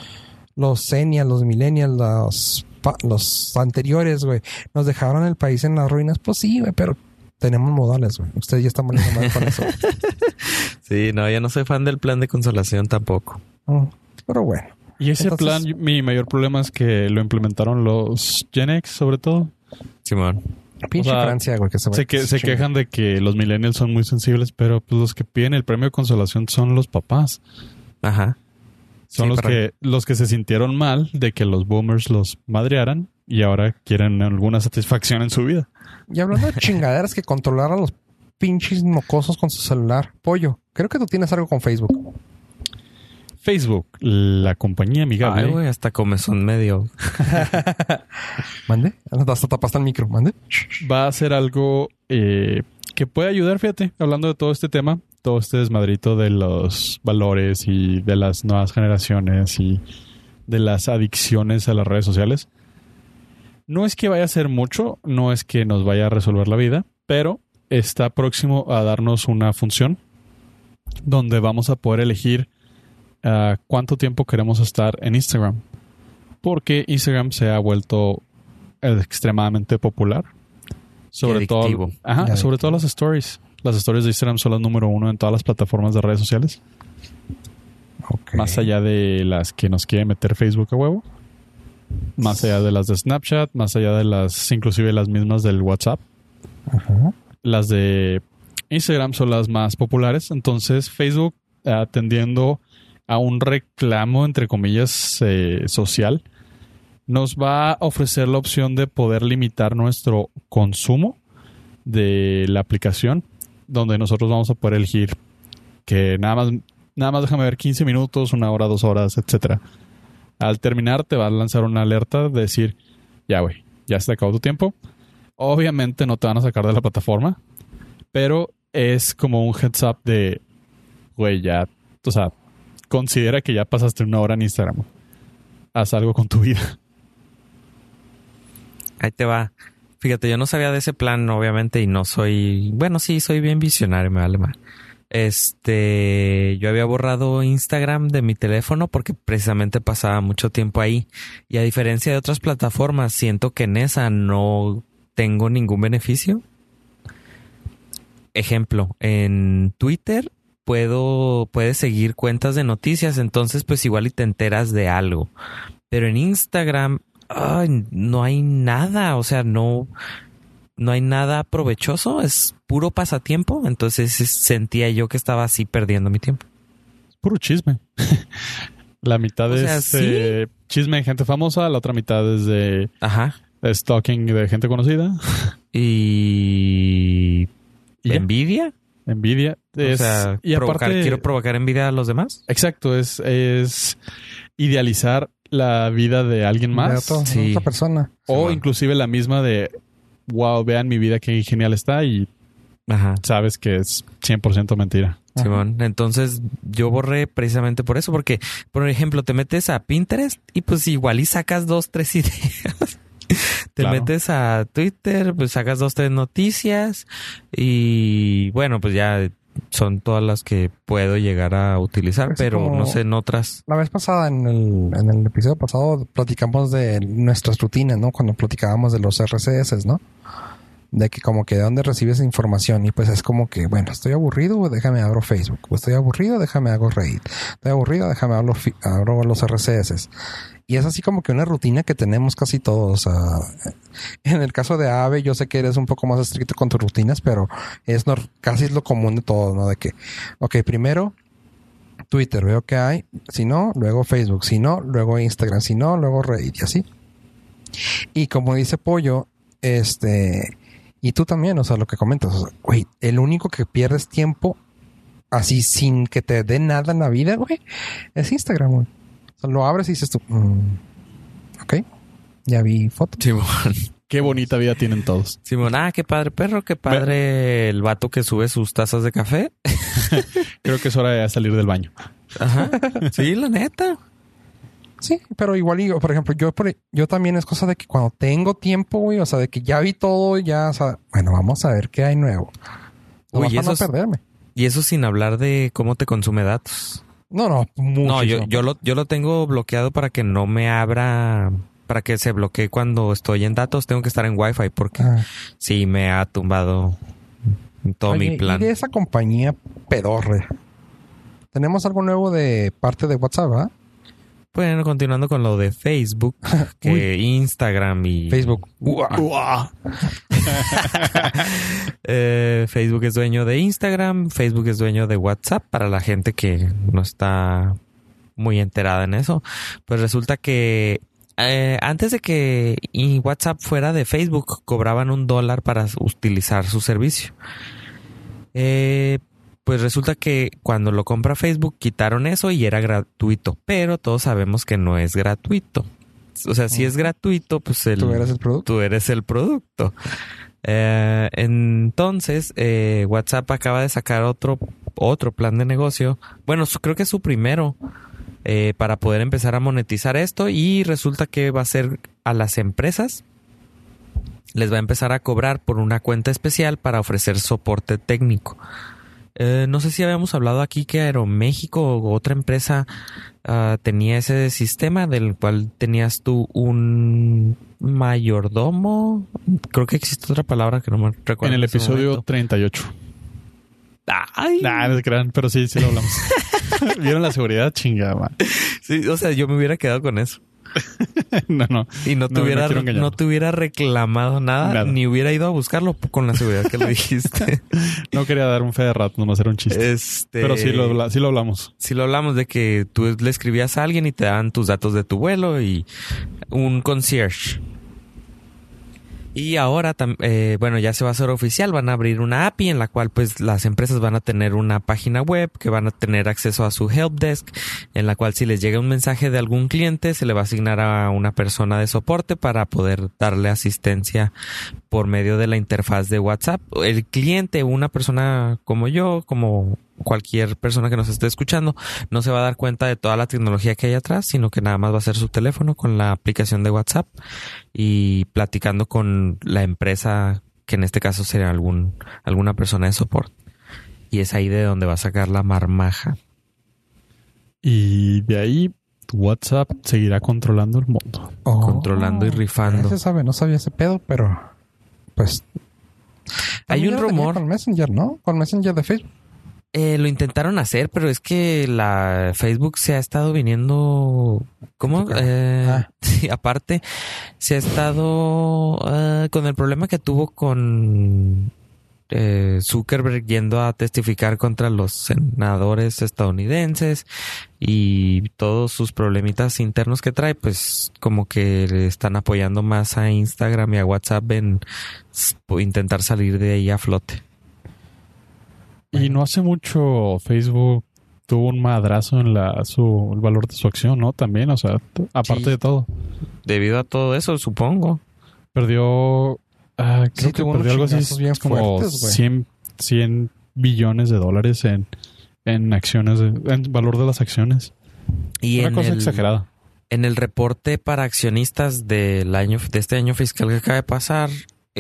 los senials, los millennials, los, los anteriores, güey, nos dejaron el país en las ruinas. Pues sí, güey, pero tenemos modales, güey. Ustedes ya están valiendo mal con eso. Sí, no, yo no soy fan del plan de consolación tampoco. Mm, Pero bueno. Y ese Entonces- plan, mi mayor problema es que lo implementaron los Gen X, sobre todo. Simón. Pinche O sea, Francia, güey, que se, Se, que, se chinga. quejan de que los millennials son muy sensibles, pero pues los que piden el premio de consolación son los papás. Ajá. Son Sí, los para- que los que se sintieron mal de que los boomers los madrearan y ahora quieren alguna satisfacción en su vida. Y hablando de chingaderas que controlar a los pinches mocosos con su celular. Pollo, creo que tú tienes algo con Facebook. Facebook, la compañía amigable, Ay, güey, hasta comezón medio. ¿Mande? Hasta tapaste el micro. ¿Mande? va a hacer algo eh, que puede ayudar, fíjate, hablando de todo este tema, todo este desmadrito de los valores y de las nuevas generaciones y de las adicciones a las redes sociales. No es que vaya a ser mucho, no es que nos vaya a resolver la vida, pero está próximo a darnos una función donde vamos a poder elegir cuánto tiempo queremos estar en Instagram. Porque Instagram se ha vuelto extremadamente popular. Sobre todo, ajá, sobre todo las stories. Las stories de Instagram son las número uno en todas las plataformas de redes sociales. Más allá de las que nos quiere meter Facebook a huevo. Más allá de las de Snapchat, más allá de las, inclusive las mismas del WhatsApp. Ajá. Las de Instagram son las más populares. Entonces, Facebook, atendiendo a un reclamo, entre comillas, eh, social, nos va a ofrecer la opción de poder limitar nuestro consumo de la aplicación, donde nosotros vamos a poder elegir que nada más, nada más déjame ver 15 minutos, una hora, dos horas, etcétera. Al terminar te va a lanzar una alerta de decir, ya güey, ya se acabó tu tiempo. Obviamente no te van a sacar de la plataforma, pero es como un heads up de, güey, ya, o sea, considera que ya pasaste una hora en Instagram. Haz algo con tu vida. Ahí te va. Fíjate, yo no sabía de ese plan, obviamente, y no soy. Bueno, sí, soy bien visionario, me vale mal. Este, yo había borrado Instagram de mi teléfono porque precisamente pasaba mucho tiempo ahí. Y a diferencia de otras plataformas, siento que en esa no tengo ningún beneficio. Ejemplo, en Twitter puedo, puedes seguir cuentas de noticias, entonces pues igual y te enteras de algo. Pero en Instagram, ay, no hay nada, o sea, no, no hay nada provechoso, es puro pasatiempo, entonces es- sentía yo que estaba así perdiendo mi tiempo. Puro chisme. la mitad O es sí. eh, chisme de gente famosa, la otra mitad es de Ajá. stalking de gente conocida. Y, Y ya. Envidia, o Es- sea, y provocar- aparte, quiero provocar envidia a los demás. exacto, es, es idealizar la vida de alguien De más. otra, Sí. otra persona. O inclusive la misma de, wow, vean mi vida, qué genial está. Y Ajá. sabes que es 100% mentira. Ajá. Simón. Entonces yo borré precisamente por eso, porque, por ejemplo, te metes a Pinterest y pues igual y sacas dos, tres ideas. Te Claro. metes a Twitter, pues sacas dos, tres noticias y bueno, pues ya son todas las que puedo llegar a utilizar, Es pero no sé en otras. La vez pasada, en el, en el episodio pasado, platicamos de nuestras rutinas, ¿no? Cuando platicábamos de los RCS, ¿no? De que como que de dónde recibes información y pues es como que, bueno, estoy aburrido, déjame abro Facebook. Estoy aburrido, déjame hago Reddit. Estoy aburrido, déjame abro, abro los RCS. Y es así como que una rutina que tenemos casi todos. En el caso de Ave, yo sé que eres un poco más estricto con tus rutinas, pero es casi es lo común de todos, ¿no? De que, ok, primero Twitter, veo que hay. Si no, luego Facebook. Si no, luego Instagram. Si no, luego Reddit y así. Y como dice Pollo, este, y tú también, o sea, lo que comentas, güey, el único que pierdes tiempo así sin que te dé nada en la vida, güey, es Instagram, güey. O sea, lo abres y dices tú, mm, ok, ya vi fotos. Simón. Qué bonita vida tienen todos. Simón, ah, qué padre perro, qué padre el vato que sube sus tazas de café. Creo que es hora de salir del baño. Ajá. Sí, la neta. Sí, pero igual, y, por ejemplo, yo, por- yo también es cosa de que cuando tengo tiempo, güey, o sea, de que ya vi todo, ya, o sea, bueno, vamos a ver qué hay nuevo. Uy, para eso no es- perderme. Y eso sin hablar de cómo te consume datos. No, no, No, yo, muchísimo. yo, lo, yo lo tengo bloqueado para que no me abra, para que se bloquee cuando estoy en datos. Tengo que estar en Wi-Fi porque Ah. sí me ha tumbado todo Oye, mi plan. Y de esa compañía pedorre. Tenemos algo nuevo de parte de WhatsApp, ¿ah? Bueno, continuando con lo de Facebook, que Instagram y Facebook. Uah. Eh, Facebook es dueño de Instagram, Facebook es dueño de WhatsApp para la gente que no está muy enterada en eso. Pues resulta que eh, antes de que y WhatsApp fuera de Facebook, cobraban un dólar para utilizar su servicio. Eh, pues resulta que cuando lo compra Facebook quitaron eso y era gratuito, pero todos sabemos que no es gratuito. O sea, si es gratuito, pues el, Tú eres el producto. tú eres el producto. Eh, entonces, eh, WhatsApp acaba de sacar otro, otro plan de negocio. Bueno, su- creo que es su primero eh, para poder empezar a monetizar esto y resulta que va a ser a las empresas. Les va a empezar a cobrar por una cuenta especial para ofrecer soporte técnico. Eh, no sé si habíamos hablado aquí que Aeroméxico o otra empresa ah, tenía ese sistema del cual tenías tú un mayordomo. Creo que existe otra palabra que no me recuerdo. En el episodio momento. 38. Ay, Nah, no se crean, pero sí, sí lo hablamos. ¿Vieron la seguridad? Chingada, man. sí, o sea, yo me hubiera quedado con eso No, no. y no te No, hubiera quiero no, engañarlo. te hubiera reclamado nada, Nada. ni hubiera ido a buscarlo con la seguridad que lo dijiste. No quería dar un fe de rato, nomás era un chiste. este, Pero sí lo, sí lo hablamos. si lo hablamos de que tú le escribías a alguien y te dan tus datos de tu vuelo y un concierge. Y ahora, eh, bueno, ya se va a hacer oficial, van a abrir una API en la cual pues las empresas van a tener una página web que van a tener acceso a su help desk, en la cual si les llega un mensaje de algún cliente se le va a asignar a una persona de soporte para poder darle asistencia por medio de la interfaz de WhatsApp. El cliente, una persona como yo, como cualquier persona que nos esté escuchando, no se va a dar cuenta de toda la tecnología que hay atrás, sino que nada más va a ser su teléfono con la aplicación de WhatsApp y platicando con la empresa, que en este caso sería algún, alguna persona de soporte. Y es ahí de donde va a sacar la marmaja. Y de ahí WhatsApp seguirá controlando el mundo. Oh. Controlando y rifando. Se sabe, no sabía ese pedo, pero pues. Hay un rumor. Con Messenger, ¿no? Con Messenger de Facebook. Eh, lo intentaron hacer, pero es que la Facebook se ha estado viniendo. ¿Cómo? Eh, Ah. sí, aparte, se ha estado eh, con el problema que tuvo con eh, Zuckerberg yendo a testificar contra los senadores estadounidenses y todos sus problemitas internos que trae, pues como que le están apoyando más a Instagram y a WhatsApp en intentar salir de ahí a flote. Y no hace mucho Facebook tuvo un madrazo en la su el valor de su acción, ¿no? También, o sea, aparte Sí. de todo. Debido a todo eso, supongo. Perdió ah, creo Sí, que perdió algo unos así bien como fuertes, güey. 100, 100 billones de dólares en en acciones, de- en valor de las acciones. Y Una en cosa el, exagerada. en el reporte para accionistas del año de este año fiscal que acaba de pasar,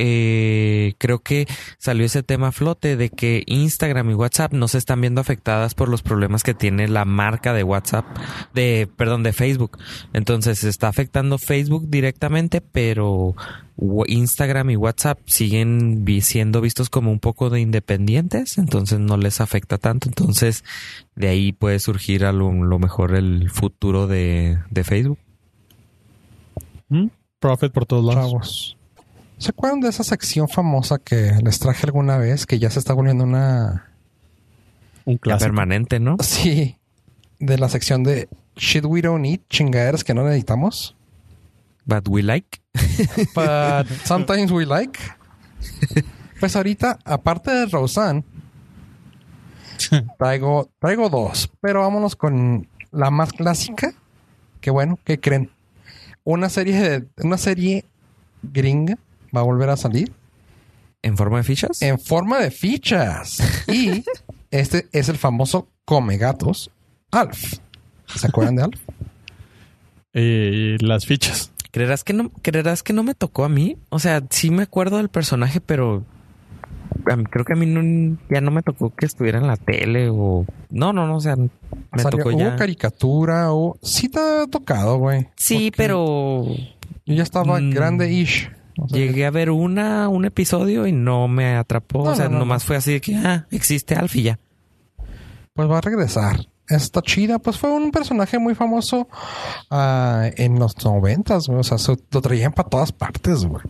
eh, creo que salió ese tema a flote de que Instagram y WhatsApp no se están viendo afectadas por los problemas que tiene la marca de WhatsApp, de, perdón, de Facebook. Entonces se está afectando Facebook directamente, pero Instagram y WhatsApp siguen vi- siendo vistos como un poco de independientes, entonces no les afecta tanto. Entonces de ahí puede surgir a lo, lo mejor el futuro de, de Facebook. ¿Mm? Profit por todos lados. Chavos. ¿Se acuerdan de esa sección famosa que les traje alguna vez? Que ya se está volviendo una... Un clásico. permanente, ¿no? Sí. De la sección de Shit We Don't Need, chingaderas que no necesitamos. But we like. But sometimes we like. Pues ahorita, aparte de Roseanne, traigo, traigo dos. Pero vámonos con la más clásica. Que bueno, ¿qué creen? Una serie de, una serie gringa va a volver a salir ¿En forma de fichas? en forma de fichas. Y este es el famoso Come Gatos Alf. ¿Se acuerdan de Alf? Eh, las fichas. ¿Creerás que no, creerás que no me tocó a mí? O sea, sí me acuerdo del personaje, pero a mí- creo que a mí no- ya no me tocó que estuviera en la tele o no, no, no, o sea, me Salió- tocó hubo ya. caricatura o sí te ha tocado, güey. Sí, Porque pero yo ya estaba Mm. grande-ish. O sea, llegué a ver una, un episodio y no me atrapó. No, o sea, no, no, nomás fue así de que, ah, existe Alf y ya. Pues va a regresar. Está chida. Pues fue un personaje muy famoso ah, en los noventas, güey. O sea, se- lo traían para todas partes, güey.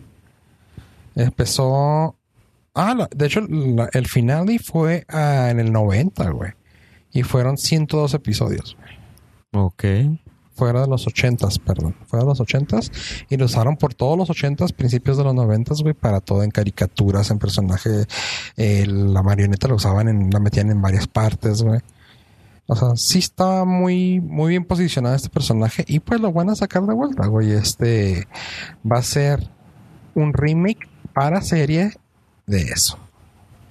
Empezó... Ah, la- de hecho, la- el finale fue ah, en el 90, güey. Y fueron 102 episodios. Ok. Fuera de los 80s, perdón. Fuera de los 80s. Y lo usaron por todos los 80s, principios de los 90s, güey, para todo en caricaturas, en personaje. eh, la marioneta la usaban en, la metían en varias partes, güey. O sea, sí está muy, muy bien posicionado este personaje. Y pues lo van a sacar de vuelta, güey. Este va a ser un remake para serie de eso.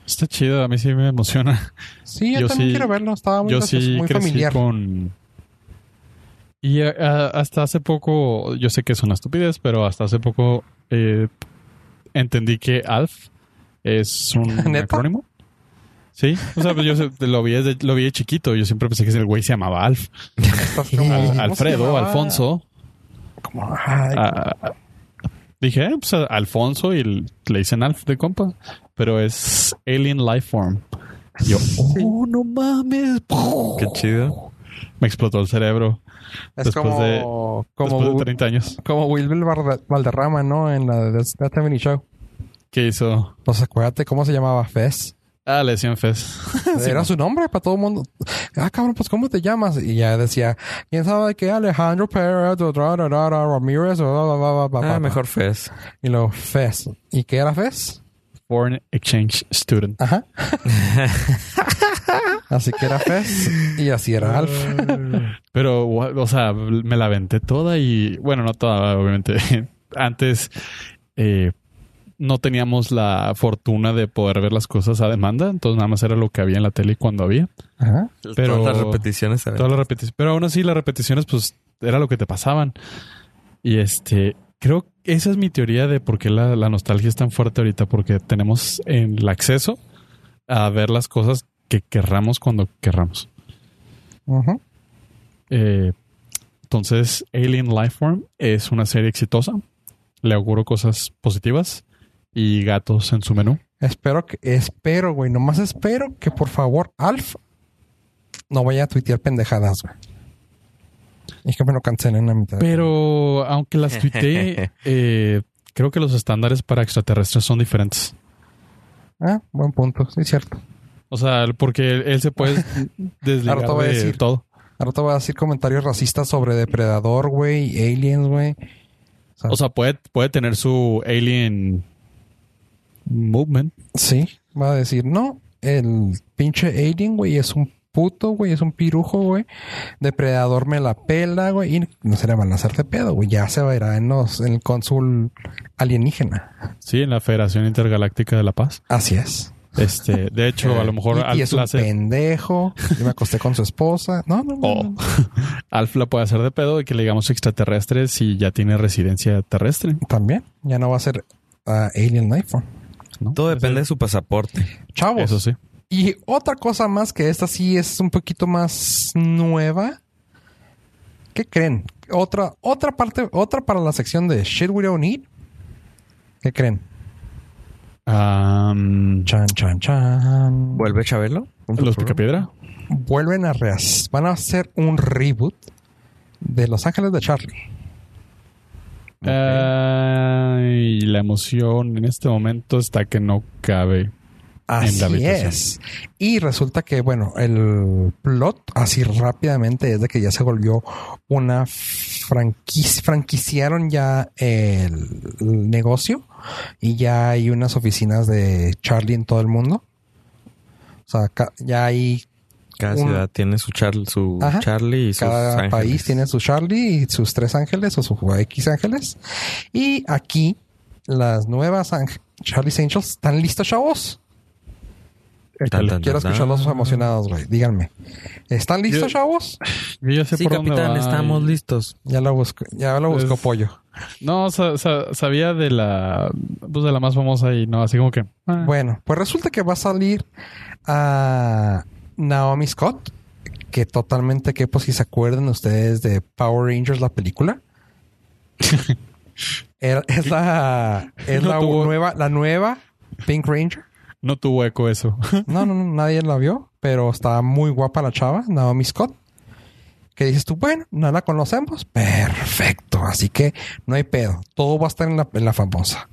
Está chido, a mí sí me emociona. Sí, yo, Yo también sí- quiero verlo. Estaba muy Yo gracioso, sí muy crecí familiar. con... Y eh, ah, hasta hace poco, yo sé que es una estupidez, pero hasta hace poco eh, entendí que ALF es un ¿Neta? acrónimo. Sí, o sea, pues yo lo vi desde, lo vi de chiquito. Yo siempre pensé que el güey se llamaba Alf. Estás como- Al- ¿cómo se Alfredo? Alfonso. Como, ay, Ah, ah, dije, eh, pues a- Alfonso y le dicen Alf de compa, pero es Alien Lifeform. Yo, oh, no mames. Qué chido. Me explotó el cerebro es después como, de- como, después de 30 años. como Wilbur Valde- Valderrama, ¿no? En la de That 70 Show. ¿Qué hizo? Pues acuérdate cómo se llamaba Fez. Ah, le decían Fez. Era su nombre para todo el mundo. Ah, cabrón, pues ¿cómo te llamas? Y ya decía, ¿quién sabe qué? Alejandro Pérez, Ramírez, bla, bla, bla, bla, bla, Ah, bla. mejor Fez. Y luego Fez. ¿Y qué era Fez? Foreign Exchange Student. Ajá. así que era Fez y así era Alf. Pero, o sea, me la aventé toda y, bueno, no toda, obviamente. Antes eh, no teníamos la fortuna de poder ver las cosas a demanda, entonces nada más era lo que había en la tele cuando había. Ajá. Pero- Todas las repeticiones. Todas las repeticiones. Pero aún así, las repeticiones, pues, era lo que te pasaban. Y este, creo que esa es mi teoría de por qué la, la nostalgia es tan fuerte ahorita, porque tenemos el acceso a ver las cosas que querramos cuando querramos. Eh, entonces, Alien Lifeform es una serie exitosa. Le auguro cosas positivas y gatos en su menú. Espero que, espero, güey, nomás espero que por favor Alf no vaya a tuitear pendejadas, güey. Y que me lo cancelen a mitad. Pero aunque las tuiteé, eh, creo que los estándares para extraterrestres son diferentes. Ah, buen punto, sí, cierto. O sea, porque él, él se puede desligar de decir. todo. Ahora te voy a decir comentarios racistas sobre Depredador, güey, Aliens, güey. O sea, puede, puede tener su alien movement. sí, va a decir, no, el pinche Alien, güey, es un puto, güey, es un pirujo, güey. Depredador me la pela, güey, y no se le van a hacer de pedo, güey. Ya se verá en, los, en el cónsul alienígena. Sí, en la Federación Intergaláctica de la Paz. Así es. Este, de hecho, a lo mejor y, Alf es la un hace- pendejo. Yo me acosté con su esposa. No, no, no. Oh. no. Alf la puede hacer de pedo de que le digamos extraterrestre si ya tiene residencia terrestre. También. Ya no va a ser ah, Alien Lifeform. ¿no? Todo depende de su pasaporte. Chavos. Eso sí. Y otra cosa más que esta sí es un poquito más nueva. ¿Qué creen? Otra, otra parte, otra para la sección de Shit We Don't Need. ¿Qué creen? Chan, chan, chan. ¿Vuelve Chabelo? los Picapiedra. Vuelven a reas. Van a hacer un reboot de Los Ángeles de Charlie. Y la emoción en este momento está que no cabe. Así es. Y resulta que, bueno, el plot, así rápidamente, es de que ya se volvió una franquicia. Franquiciaron ya el, el negocio y ya hay unas oficinas de Charlie en todo el mundo. O sea, ya hay Cada Un- ciudad tiene su, Char- su Ajá. Charlie y sus Cada ángeles. país tiene su Charlie y sus tres ángeles o sus X ángeles. Y aquí las nuevas Charlie's Angels están listos, chavos. Tan, tan, Quiero escucharlos emocionados, güey. Díganme. ¿Están listos, Yo- chavos? Yo ya sé Sí, por capitán, estamos listos. Ya lo busco, ya lo buscó Es- Pollo. No, sa- sa- sabía de la pues de la más famosa y no, así como que. ah. Bueno, pues resulta que va a salir a Naomi Scott, que totalmente que pues si se acuerdan ustedes de Power Rangers la película. Era- es la es No la tuvo- nueva la nueva Pink Ranger. No tuvo eco eso. No, no, no, nadie la vio, pero está muy guapa la chava, Naomi Scott. Que dices tú, bueno, no la conocemos. Perfecto. Así que no hay pedo. Todo va a estar en la, en la famosa.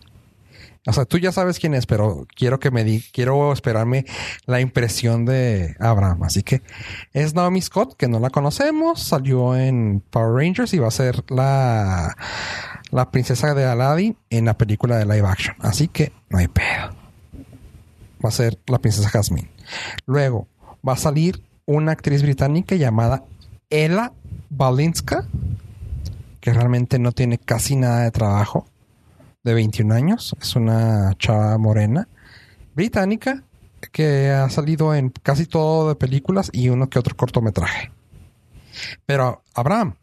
O sea, tú ya sabes quién es, pero quiero que me di, quiero esperarme la impresión de Abraham. Así que es Naomi Scott, que no la conocemos, salió en Power Rangers y va a ser la, la princesa de Aladdin en la película de live action. Así que no hay pedo va a ser la princesa Jasmine. Luego va a salir una actriz británica llamada Ella Balinska, que realmente no tiene casi nada de trabajo, de 21 años. Es una chava morena británica que ha salido en casi todo de películas y uno que otro cortometraje. Pero Abraham,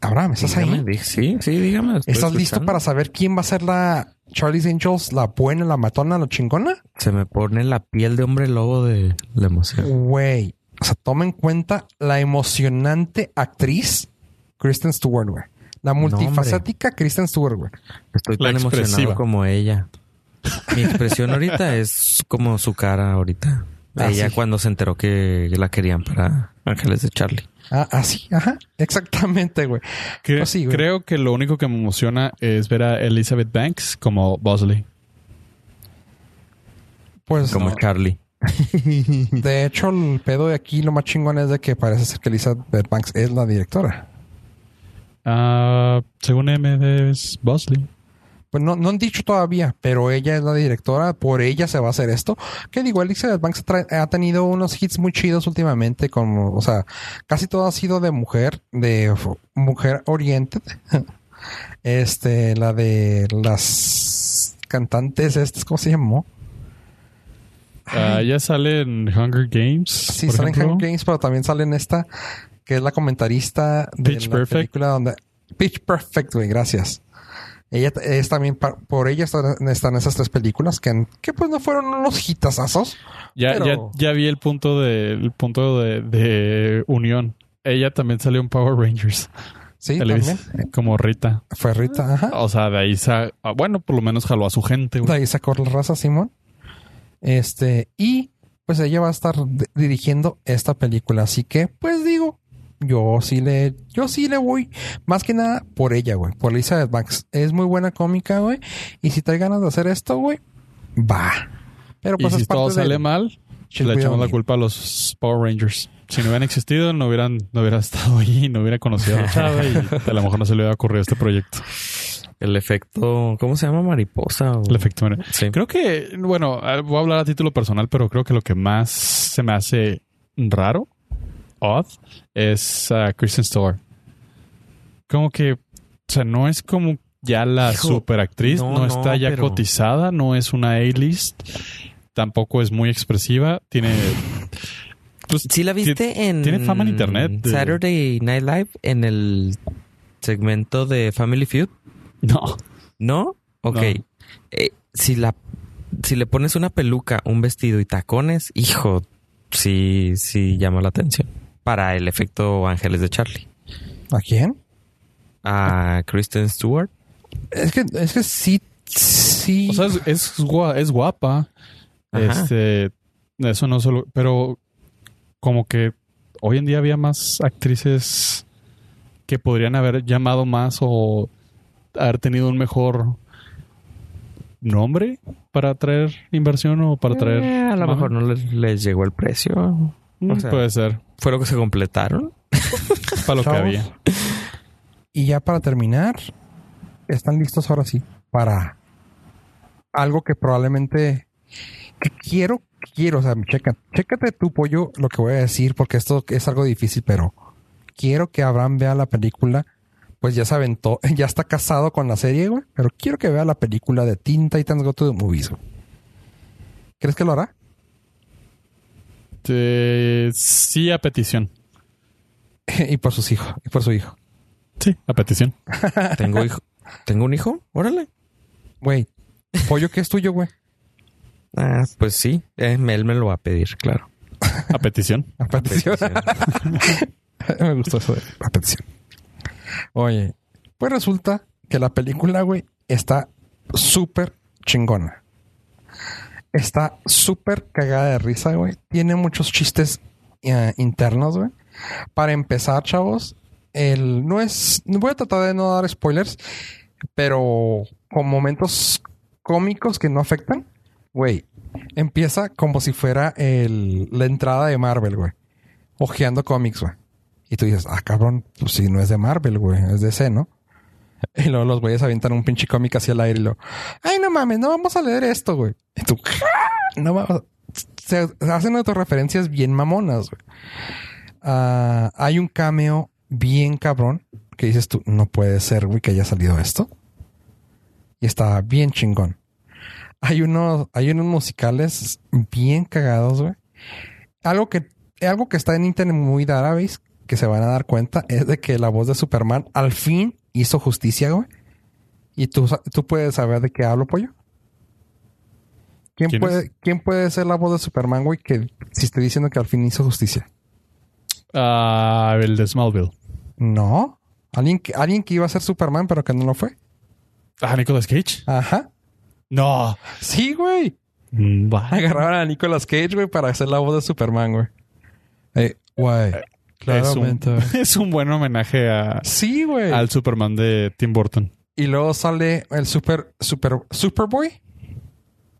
Abraham, ¿estás ahí? Dígame, Sí, sí, dígame. ¿Estás listo para saber quién va a ser la Charlie's Angels, la buena, la matona, la chingona? Se me pone la piel de hombre lobo de la emoción. Güey, o sea, toma en cuenta la emocionante actriz Kristen Stewart, güey. La multifacética Kristen Stewart, güey. Estoy La tan emocionado expresiva. como ella. Mi expresión ahorita es como su cara ahorita. Ah, ella sí. cuando se enteró que la querían para Ángeles de Charlie. Ah, así, ajá. Exactamente, güey. Cre- Pues sí, güey. creo que lo único que me emociona es ver a Elizabeth Banks como Bosley. Pues, Como no. Charlie. de hecho, el pedo de aquí, lo más chingón es de que parece ser que Elizabeth Banks es la directora. Ah, según MD es Bosley. Pues no, no han dicho todavía, pero ella es la directora, por ella se va a hacer esto. Que digo, Elizabeth Banks ha tenido unos hits muy chidos últimamente, como, o sea, casi todo ha sido de mujer, de mujer oriented. este, la de las cantantes, estas, ¿cómo se llamó? Ah, ya sale en Hunger Games. Sí, por sale en. Hunger Games, pero también sale en esta, que es la comentarista de Pitch la Perfect. película donde... Pitch Perfect, güey, gracias. Ella es también, por ella están, esas tres películas que, que pues no fueron unos hitazazos. Ya, Pero- ya, ya vi el punto de el punto de, de unión. Ella también salió en Power Rangers. Sí, también. como Rita. Fue Rita, ajá. O sea, de ahí sa- ah, bueno, por lo menos jaló a su gente. De ahí sacó la raza Simón. Este, y pues ella va a estar dirigiendo esta película. Así que, pues digo, yo sí le, yo sí le voy más que nada por ella, güey, por Elizabeth Banks. Es muy buena cómica, güey. Y si trae ganas de hacer esto, güey, va. Pero Y pues si es parte todo sale de- mal, le echamos la culpa a los Power Rangers. Si no hubieran existido, no hubieran, no hubiera estado allí, no hubiera conocido a la chava y a lo mejor no se le hubiera ocurrido este proyecto. El efecto, ¿cómo se llama? Mariposa. o- El efecto. Sí. Creo que, bueno, voy a hablar a título personal, pero creo que lo que más se me hace raro, odd, es ah, Kristen Stewart. Como que, o sea, no es como ya la Hijo, super actriz, no, está ya pero- cotizada, no es una A-list, tampoco es muy expresiva, tiene... Pues, ¿Sí la viste en... tiene fama en internet Saturday Night Live en el segmento de Family Feud. no. ¿No? Ok. No. Eh, si la... Si le pones una peluca, un vestido y tacones, hijo, sí, sí llama la atención. Para el efecto Ángeles de Charlie. ¿A quién? A Kristen Stewart. Es que, es que sí, sí. O sea, es, es, gua- es guapa. Ajá. Este, eso no solo, pero como que hoy en día había más actrices que podrían haber llamado más o haber tenido un mejor nombre para traer inversión o para traer. Eh, a lo mejor no les, les llegó el precio. Mm, o sea- Puede ser. Fue lo que se completaron. Para lo que había. Y ya para terminar, están listos ahora sí para algo que probablemente que quiero, quiero, o sea, checa, chécate tu pollo lo que voy a decir, porque esto es algo difícil, pero quiero que Abraham vea la película. Pues ya se aventó, ya está casado con la serie, güey. Pero quiero que vea la película de Teen Titans Go to the Movies. ¿Crees que lo hará? Eh, sí, a petición. y por sus hijos, y por su hijo. Sí, a petición. Tengo hijo. ¿Tengo un hijo? Órale. Güey, pollo que es tuyo, güey. Ah, pues sí. Eh, él me lo va a pedir, claro. A petición. A petición. Me gustó eso de a petición. Oye, pues resulta que la película, güey, está súper chingona. Está súper cagada de risa, güey. Tiene muchos chistes eh, internos, güey. Para empezar, chavos, el no es. Voy a tratar de no dar spoilers, pero con momentos cómicos que no afectan, güey. Empieza como si fuera el, la entrada de Marvel, güey. Ojeando cómics, güey. Y tú dices, ah, cabrón, pues si no es de Marvel, güey, es de DC, ¿no? Y luego los güeyes avientan un pinche cómic hacia el aire y lo, ay, no mames, no vamos a leer esto, güey. Y tú, no vamos. Se hacen autorreferencias bien mamonas, güey. Ah, hay un cameo bien cabrón que dices tú, no puede ser, güey, que haya salido esto. Y está bien chingón. Hay unos, hay unos musicales bien cagados, güey. Algo que, algo que está en internet muy database que se van a dar cuenta es de que la voz de Superman al fin hizo justicia, güey. Y tú, tú puedes saber de qué hablo, pollo. ¿Quién, ¿Quién puede, es? ¿Quién puede ser la voz de Superman, güey? Que si estoy diciendo que al fin hizo justicia. Ah, el de Smallville. No. Alguien que, alguien que iba a ser Superman, pero que no lo fue. Ah, Nicolas Cage. Ajá. No. Sí, güey. Mm. Agarraron a Nicolas Cage, güey, para hacer la voz de Superman, güey. Eh, güey. Es un, Claramente. es un buen homenaje a, Sí, güey. al Superman de Tim Burton. Y luego sale el Super, Super, Superboy.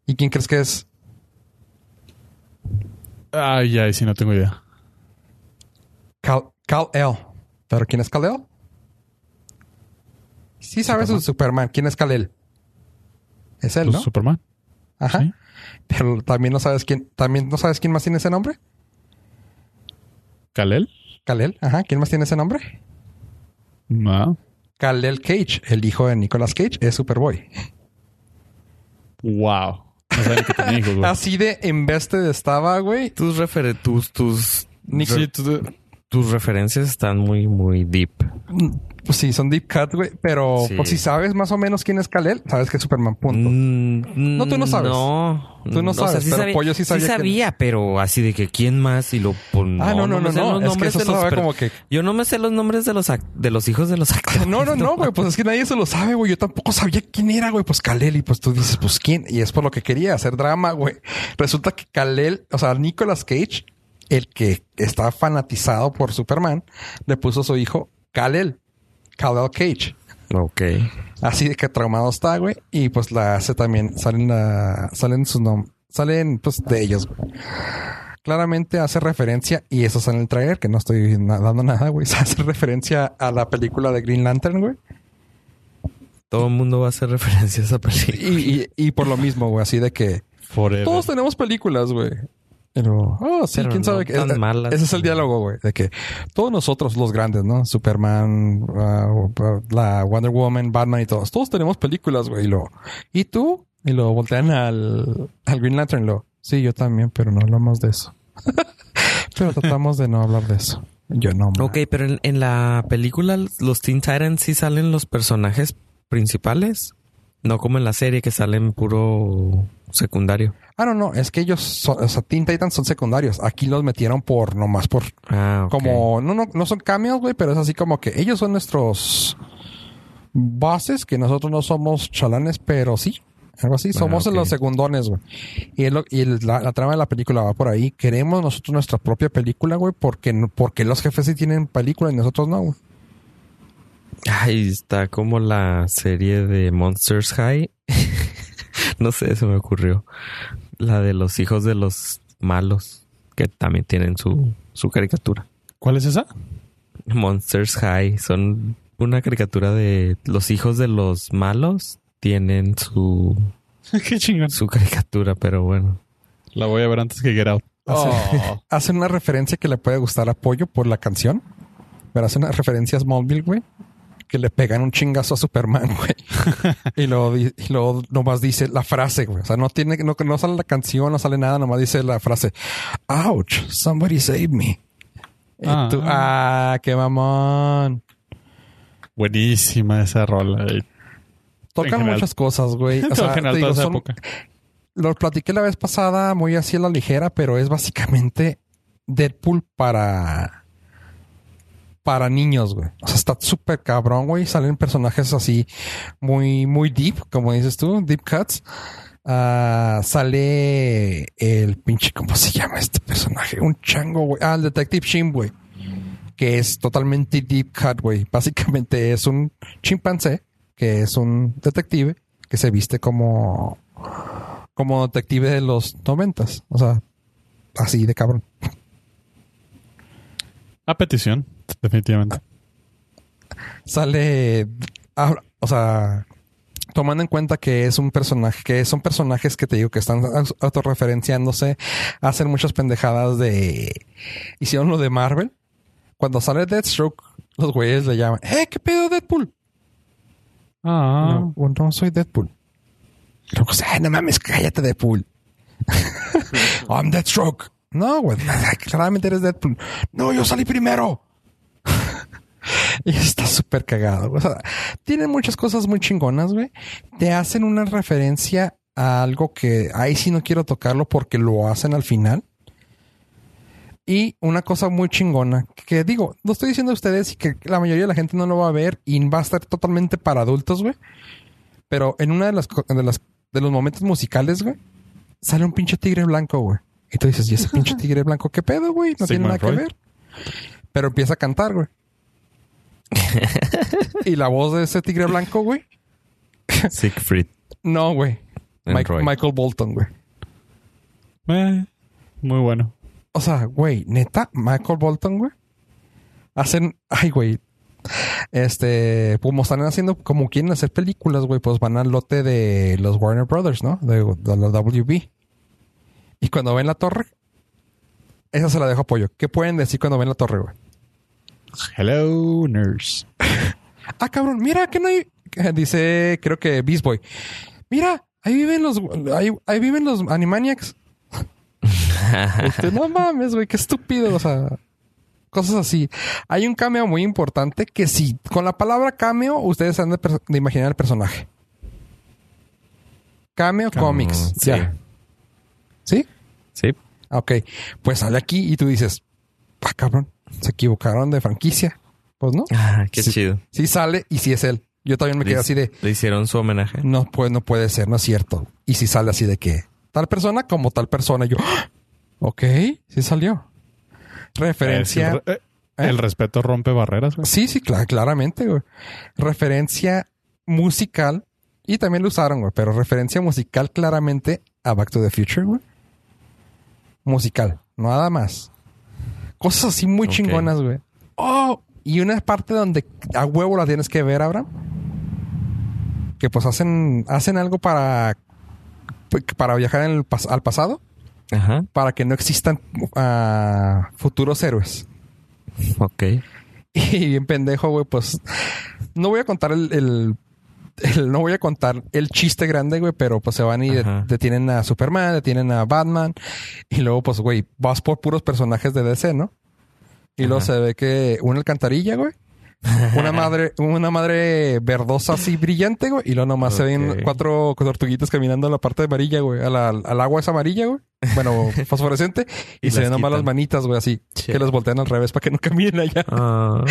¿Y quién crees que es? Ay, ay, sí, no tengo idea. Cal, Kal-El. ¿Pero quién es Kal-El? Sí sabes su Superman. ¿Quién es Kal-El? Es él, Pues, ¿no? Superman. Ajá. sí. Pero también no sabes quién, también no sabes quién más tiene ese nombre. ¿Kalel? Kal-El. Ajá. ¿Quién más tiene ese nombre? No. Kal-El Cage, el hijo de Nicolas Cage, es Superboy. Wow. No saben que tenía hijos, güey. Así de invested estaba, güey. Tus refer tus tus re- tu- tus referencias están muy muy deep. Pues sí, son deep cut, güey. Pero Sí. pues si sabes más o menos quién es Kal-El, sabes que es Superman, punto. Mm, No, tú no sabes. No. Tú no O sea, sabes, sí pero sabía- Pollo sí sabía quién- sabía, pero así de que quién más y lo pon- Ah, no, no, no, no. los Es que eso los sabe como que- Yo no me sé los nombres de los de los hijos de los actores. No, no, no, güey. Pues es que nadie se lo sabe, güey. Yo tampoco sabía quién era, güey. Pues Kalel. Y pues tú dices, pues quién. Y es por lo que quería hacer drama, güey. Resulta que Kalel, o sea, Nicolas Cage, el que está fanatizado por Superman, le puso a su hijo Kalel. Kalel Cage. Ok. Así de que traumado está, güey. Y pues la hace también. Salen, la, salen sus nombres. Salen, pues, de ellos, güey. Claramente hace referencia, y eso sale en el trailer, que no estoy dando nada, güey. Hace referencia a la película de Green Lantern, güey. Todo el mundo va a hacer referencia a esa película. Y, y, y por lo mismo, güey, así de que Forever. todos tenemos películas, güey. Pero, oh, sí, Pero quién no sabe qué. tan Eh, malas. Ese es el diálogo, güey, de que todos nosotros, los grandes, ¿no? Superman, ah, la Wonder Woman, Batman y todos, todos tenemos películas, güey. Y lo, ¿y tú? Y lo voltean al, al Green Lantern lo, sí, yo también, pero no hablamos de eso. pero tratamos de no hablar de eso. Yo no. ma. Ok, pero en, en la película los Teen Titans sí salen los personajes principales. No como en la serie que salen puro secundario. Ah, no, no, es que ellos, son, o sea, Teen Titans son secundarios. Aquí los metieron por, nomás por Ah. Como, no, no, no son cameos, güey, pero es así como que ellos son nuestros bases, que nosotros no somos chalanes, pero sí. Algo así, Ah, somos los secundones, güey. Y, es lo- y el- la, la trama de la película va por ahí. Queremos nosotros nuestra propia película, güey, porque, porque los jefes sí tienen película y nosotros no, güey. Ay, está como la serie de Monsters High. no sé, se me ocurrió. La de los hijos de los malos, que también tienen su, su caricatura. ¿Cuál es esa? Monsters High son una caricatura de los hijos de los malos tienen su Qué chingón. su caricatura, pero bueno. La voy a ver antes que Get Out. Hace- Oh. Hacen una referencia que le puede gustar a Pollo por la canción. Pero hace una referencia a Smallville, güey. Que le pegan un chingazo a Superman, güey. y luego, y luego nomás dice la frase, güey. O sea, no tiene, no, no sale la canción, no sale nada, nomás dice la frase. Ouch, somebody save me. Y Ah. tú, ah, qué mamón. Buenísima esa rola. eh. Tocan muchas cosas, güey. O En sea, general, te digo, toda esa son- época. lo platiqué la vez pasada muy así a la ligera, pero es básicamente Deadpool para para niños, güey. O sea, está súper cabrón, güey. Salen personajes así muy muy deep, como dices tú, deep cuts. Ah, sale el pinche, ¿cómo se llama este personaje? Un chango, güey. Ah, el Detective Shin, güey. Que es totalmente deep cut, güey. Básicamente es un chimpancé, que es un detective, que se viste como como detective de los noventas. O sea, así de cabrón. A petición, definitivamente. Sale, ah, o sea, tomando en cuenta que es un personaje, que son personajes que te digo que están au- autorreferenciándose, hacen muchas pendejadas de... Hicieron lo de Marvel. Cuando sale Deathstroke, los güeyes le llaman, ¡Eh, qué pedo Deadpool! Ah. No, bueno, no soy Deadpool. Luego, "Ay, no mames, cállate Deadpool. I'm Deathstroke. No, güey, claramente eres Deadpool. No, yo salí primero. y está súper cagado. O sea, tienen muchas cosas muy chingonas, güey. Te hacen una referencia a algo que ahí sí no quiero tocarlo porque lo hacen al final. Y una cosa muy chingona que digo, lo estoy diciendo a ustedes y que la mayoría de la gente no lo va a ver y va a estar totalmente para adultos, güey. Pero en una de las, de las de los momentos musicales, güey, sale un pinche tigre blanco, güey. Y tú dices, ¿y ese pinche tigre blanco qué pedo, güey? No tiene nada que ver. Pero empieza a cantar, güey. y la voz de ese tigre blanco, güey. Siegfried. No, güey. Mike-. Michael Bolton, güey. Eh, muy bueno. O sea, güey, neta, Michael Bolton, güey. Hacen, ay, güey. Este, como están haciendo, como quieren hacer películas, güey, pues van al lote de los Warner Brothers, ¿no? De, de la WB. Y cuando ven la torre, esa se la dejo apoyo. ¿Qué pueden decir cuando ven la torre, güey? Hello, nurse. Ah, cabrón, mira que no hay. Dice, creo que Beast Boy. Mira, ahí viven los, ahí, ahí viven los Animaniacs. Este, no mames, güey, qué estúpido. O sea, cosas así. Hay un cameo muy importante que si con la palabra cameo, ustedes han de imaginar el personaje. Cameo, Cameo, Comics. sí. Ya. ¿Sí? Sí. Ok. Pues sale aquí y tú dices, ah, cabrón, se equivocaron de franquicia. Pues no. Ah, qué Sí. chido. Sí sale y sí es él. Yo también me quedé Le- así de, Le hicieron su homenaje. no, pues no puede ser, no es cierto. Y si sale así de que tal persona como tal persona, yo, ¡ah! ok, sí salió. Referencia. Eh, eh, El respeto rompe barreras. güey. Sí, sí, cla- claramente, güey. Referencia musical. Y también lo usaron, güey. Pero referencia musical claramente a Back to the Future, güey. Musical. Nada más. Cosas así muy chingonas, güey. Oh, y una parte donde a huevo la tienes que ver, Abraham. Que pues hacen, hacen algo para, para viajar en el pas- al pasado. Ajá. Para que no existan ah, futuros héroes. Ok. Y bien pendejo, güey, pues no voy a contar el, el- el- no voy a contar el chiste grande, güey, pero pues se van y Ajá. detienen a Superman, detienen a Batman y luego pues, güey, vas por puros personajes de DC, ¿no? Y luego se ve que una alcantarilla, güey. Una madre, una madre verdosa así brillante, güey. Y luego nomás se ven cuatro tortuguitas caminando a la parte amarilla, güey. A la- al agua esa amarilla, güey. Bueno, fosforescente. y, Y se las ven nomás las manitas, güey, así. Sí. Que los voltean al revés para que no caminen allá. Ah,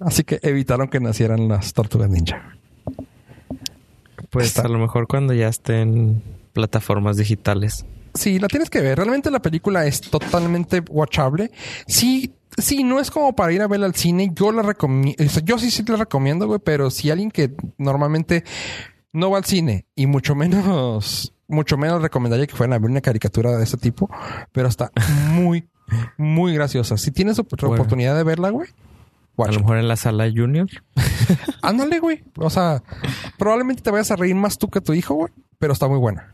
Así que evitaron que nacieran las tortugas ninja. Pues a lo mejor cuando ya estén plataformas digitales. Sí, la tienes que ver. Realmente la película es totalmente watchable. Sí, Sí, no es como para ir a verla al cine. Yo la recomiendo. yo sí, sí la recomiendo, güey. Pero si alguien que normalmente no va al cine y mucho menos, mucho menos recomendaría que fueran a ver una caricatura de ese tipo, pero está muy, muy graciosa. Si tienes Bueno. oportunidad de verla, güey, A lo mejor en la sala junior. Ándale, güey. O sea, probablemente te vayas a reír más tú que tu hijo, güey, pero está muy buena.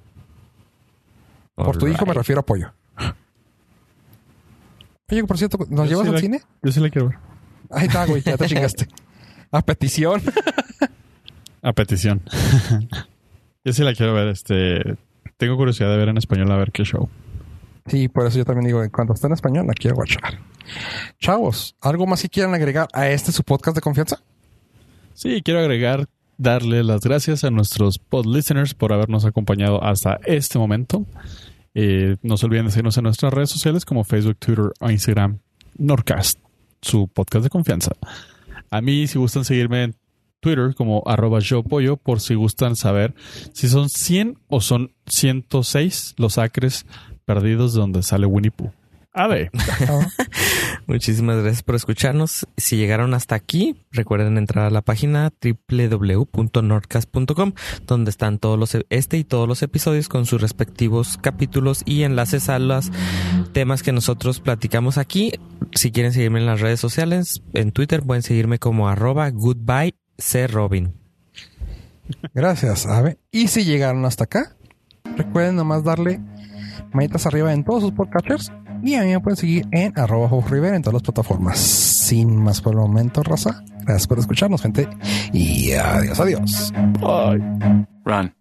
Por tu hijo me refiero a pollo. Oye, por cierto, ¿nos Yo llevas sí al la- cine? Yo sí la quiero ver. Ahí está, güey, ya te chingaste. A petición. A petición. yo sí la quiero ver. Este, tengo curiosidad de ver en español a ver qué show. Sí, por eso yo también digo, cuando está en español, la quiero watchar. Chavos, ¿algo más que quieran agregar a este su podcast de confianza? Sí, quiero agregar, darle las gracias a nuestros pod listeners por habernos acompañado hasta este momento. Eh, no se olviden de seguirnos en nuestras redes sociales como Facebook, Twitter o Instagram, Norcast, su podcast de confianza. A mí, si gustan seguirme en Twitter como arroba yo pollo, por si gustan saber si son 100 o son 106 los acres perdidos de donde sale Winnie Pooh. Ade. Muchísimas gracias por escucharnos. Si llegaron hasta aquí, recuerden entrar a la página www.nordcast.com, donde están todos los este y todos los episodios con sus respectivos capítulos y enlaces a los temas que nosotros platicamos aquí. Si quieren seguirme en las redes sociales, en Twitter pueden seguirme como arroba goodbye C. Robin. Gracias, Ave. Y si llegaron hasta acá, recuerden nomás darle manitas arriba en todos sus podcatchers. Y a mí me pueden seguir en arroba Jos Rivera en todas las plataformas. Sin más por el momento, raza. Gracias por escucharnos, gente. Y adiós, adiós. Bye. Run.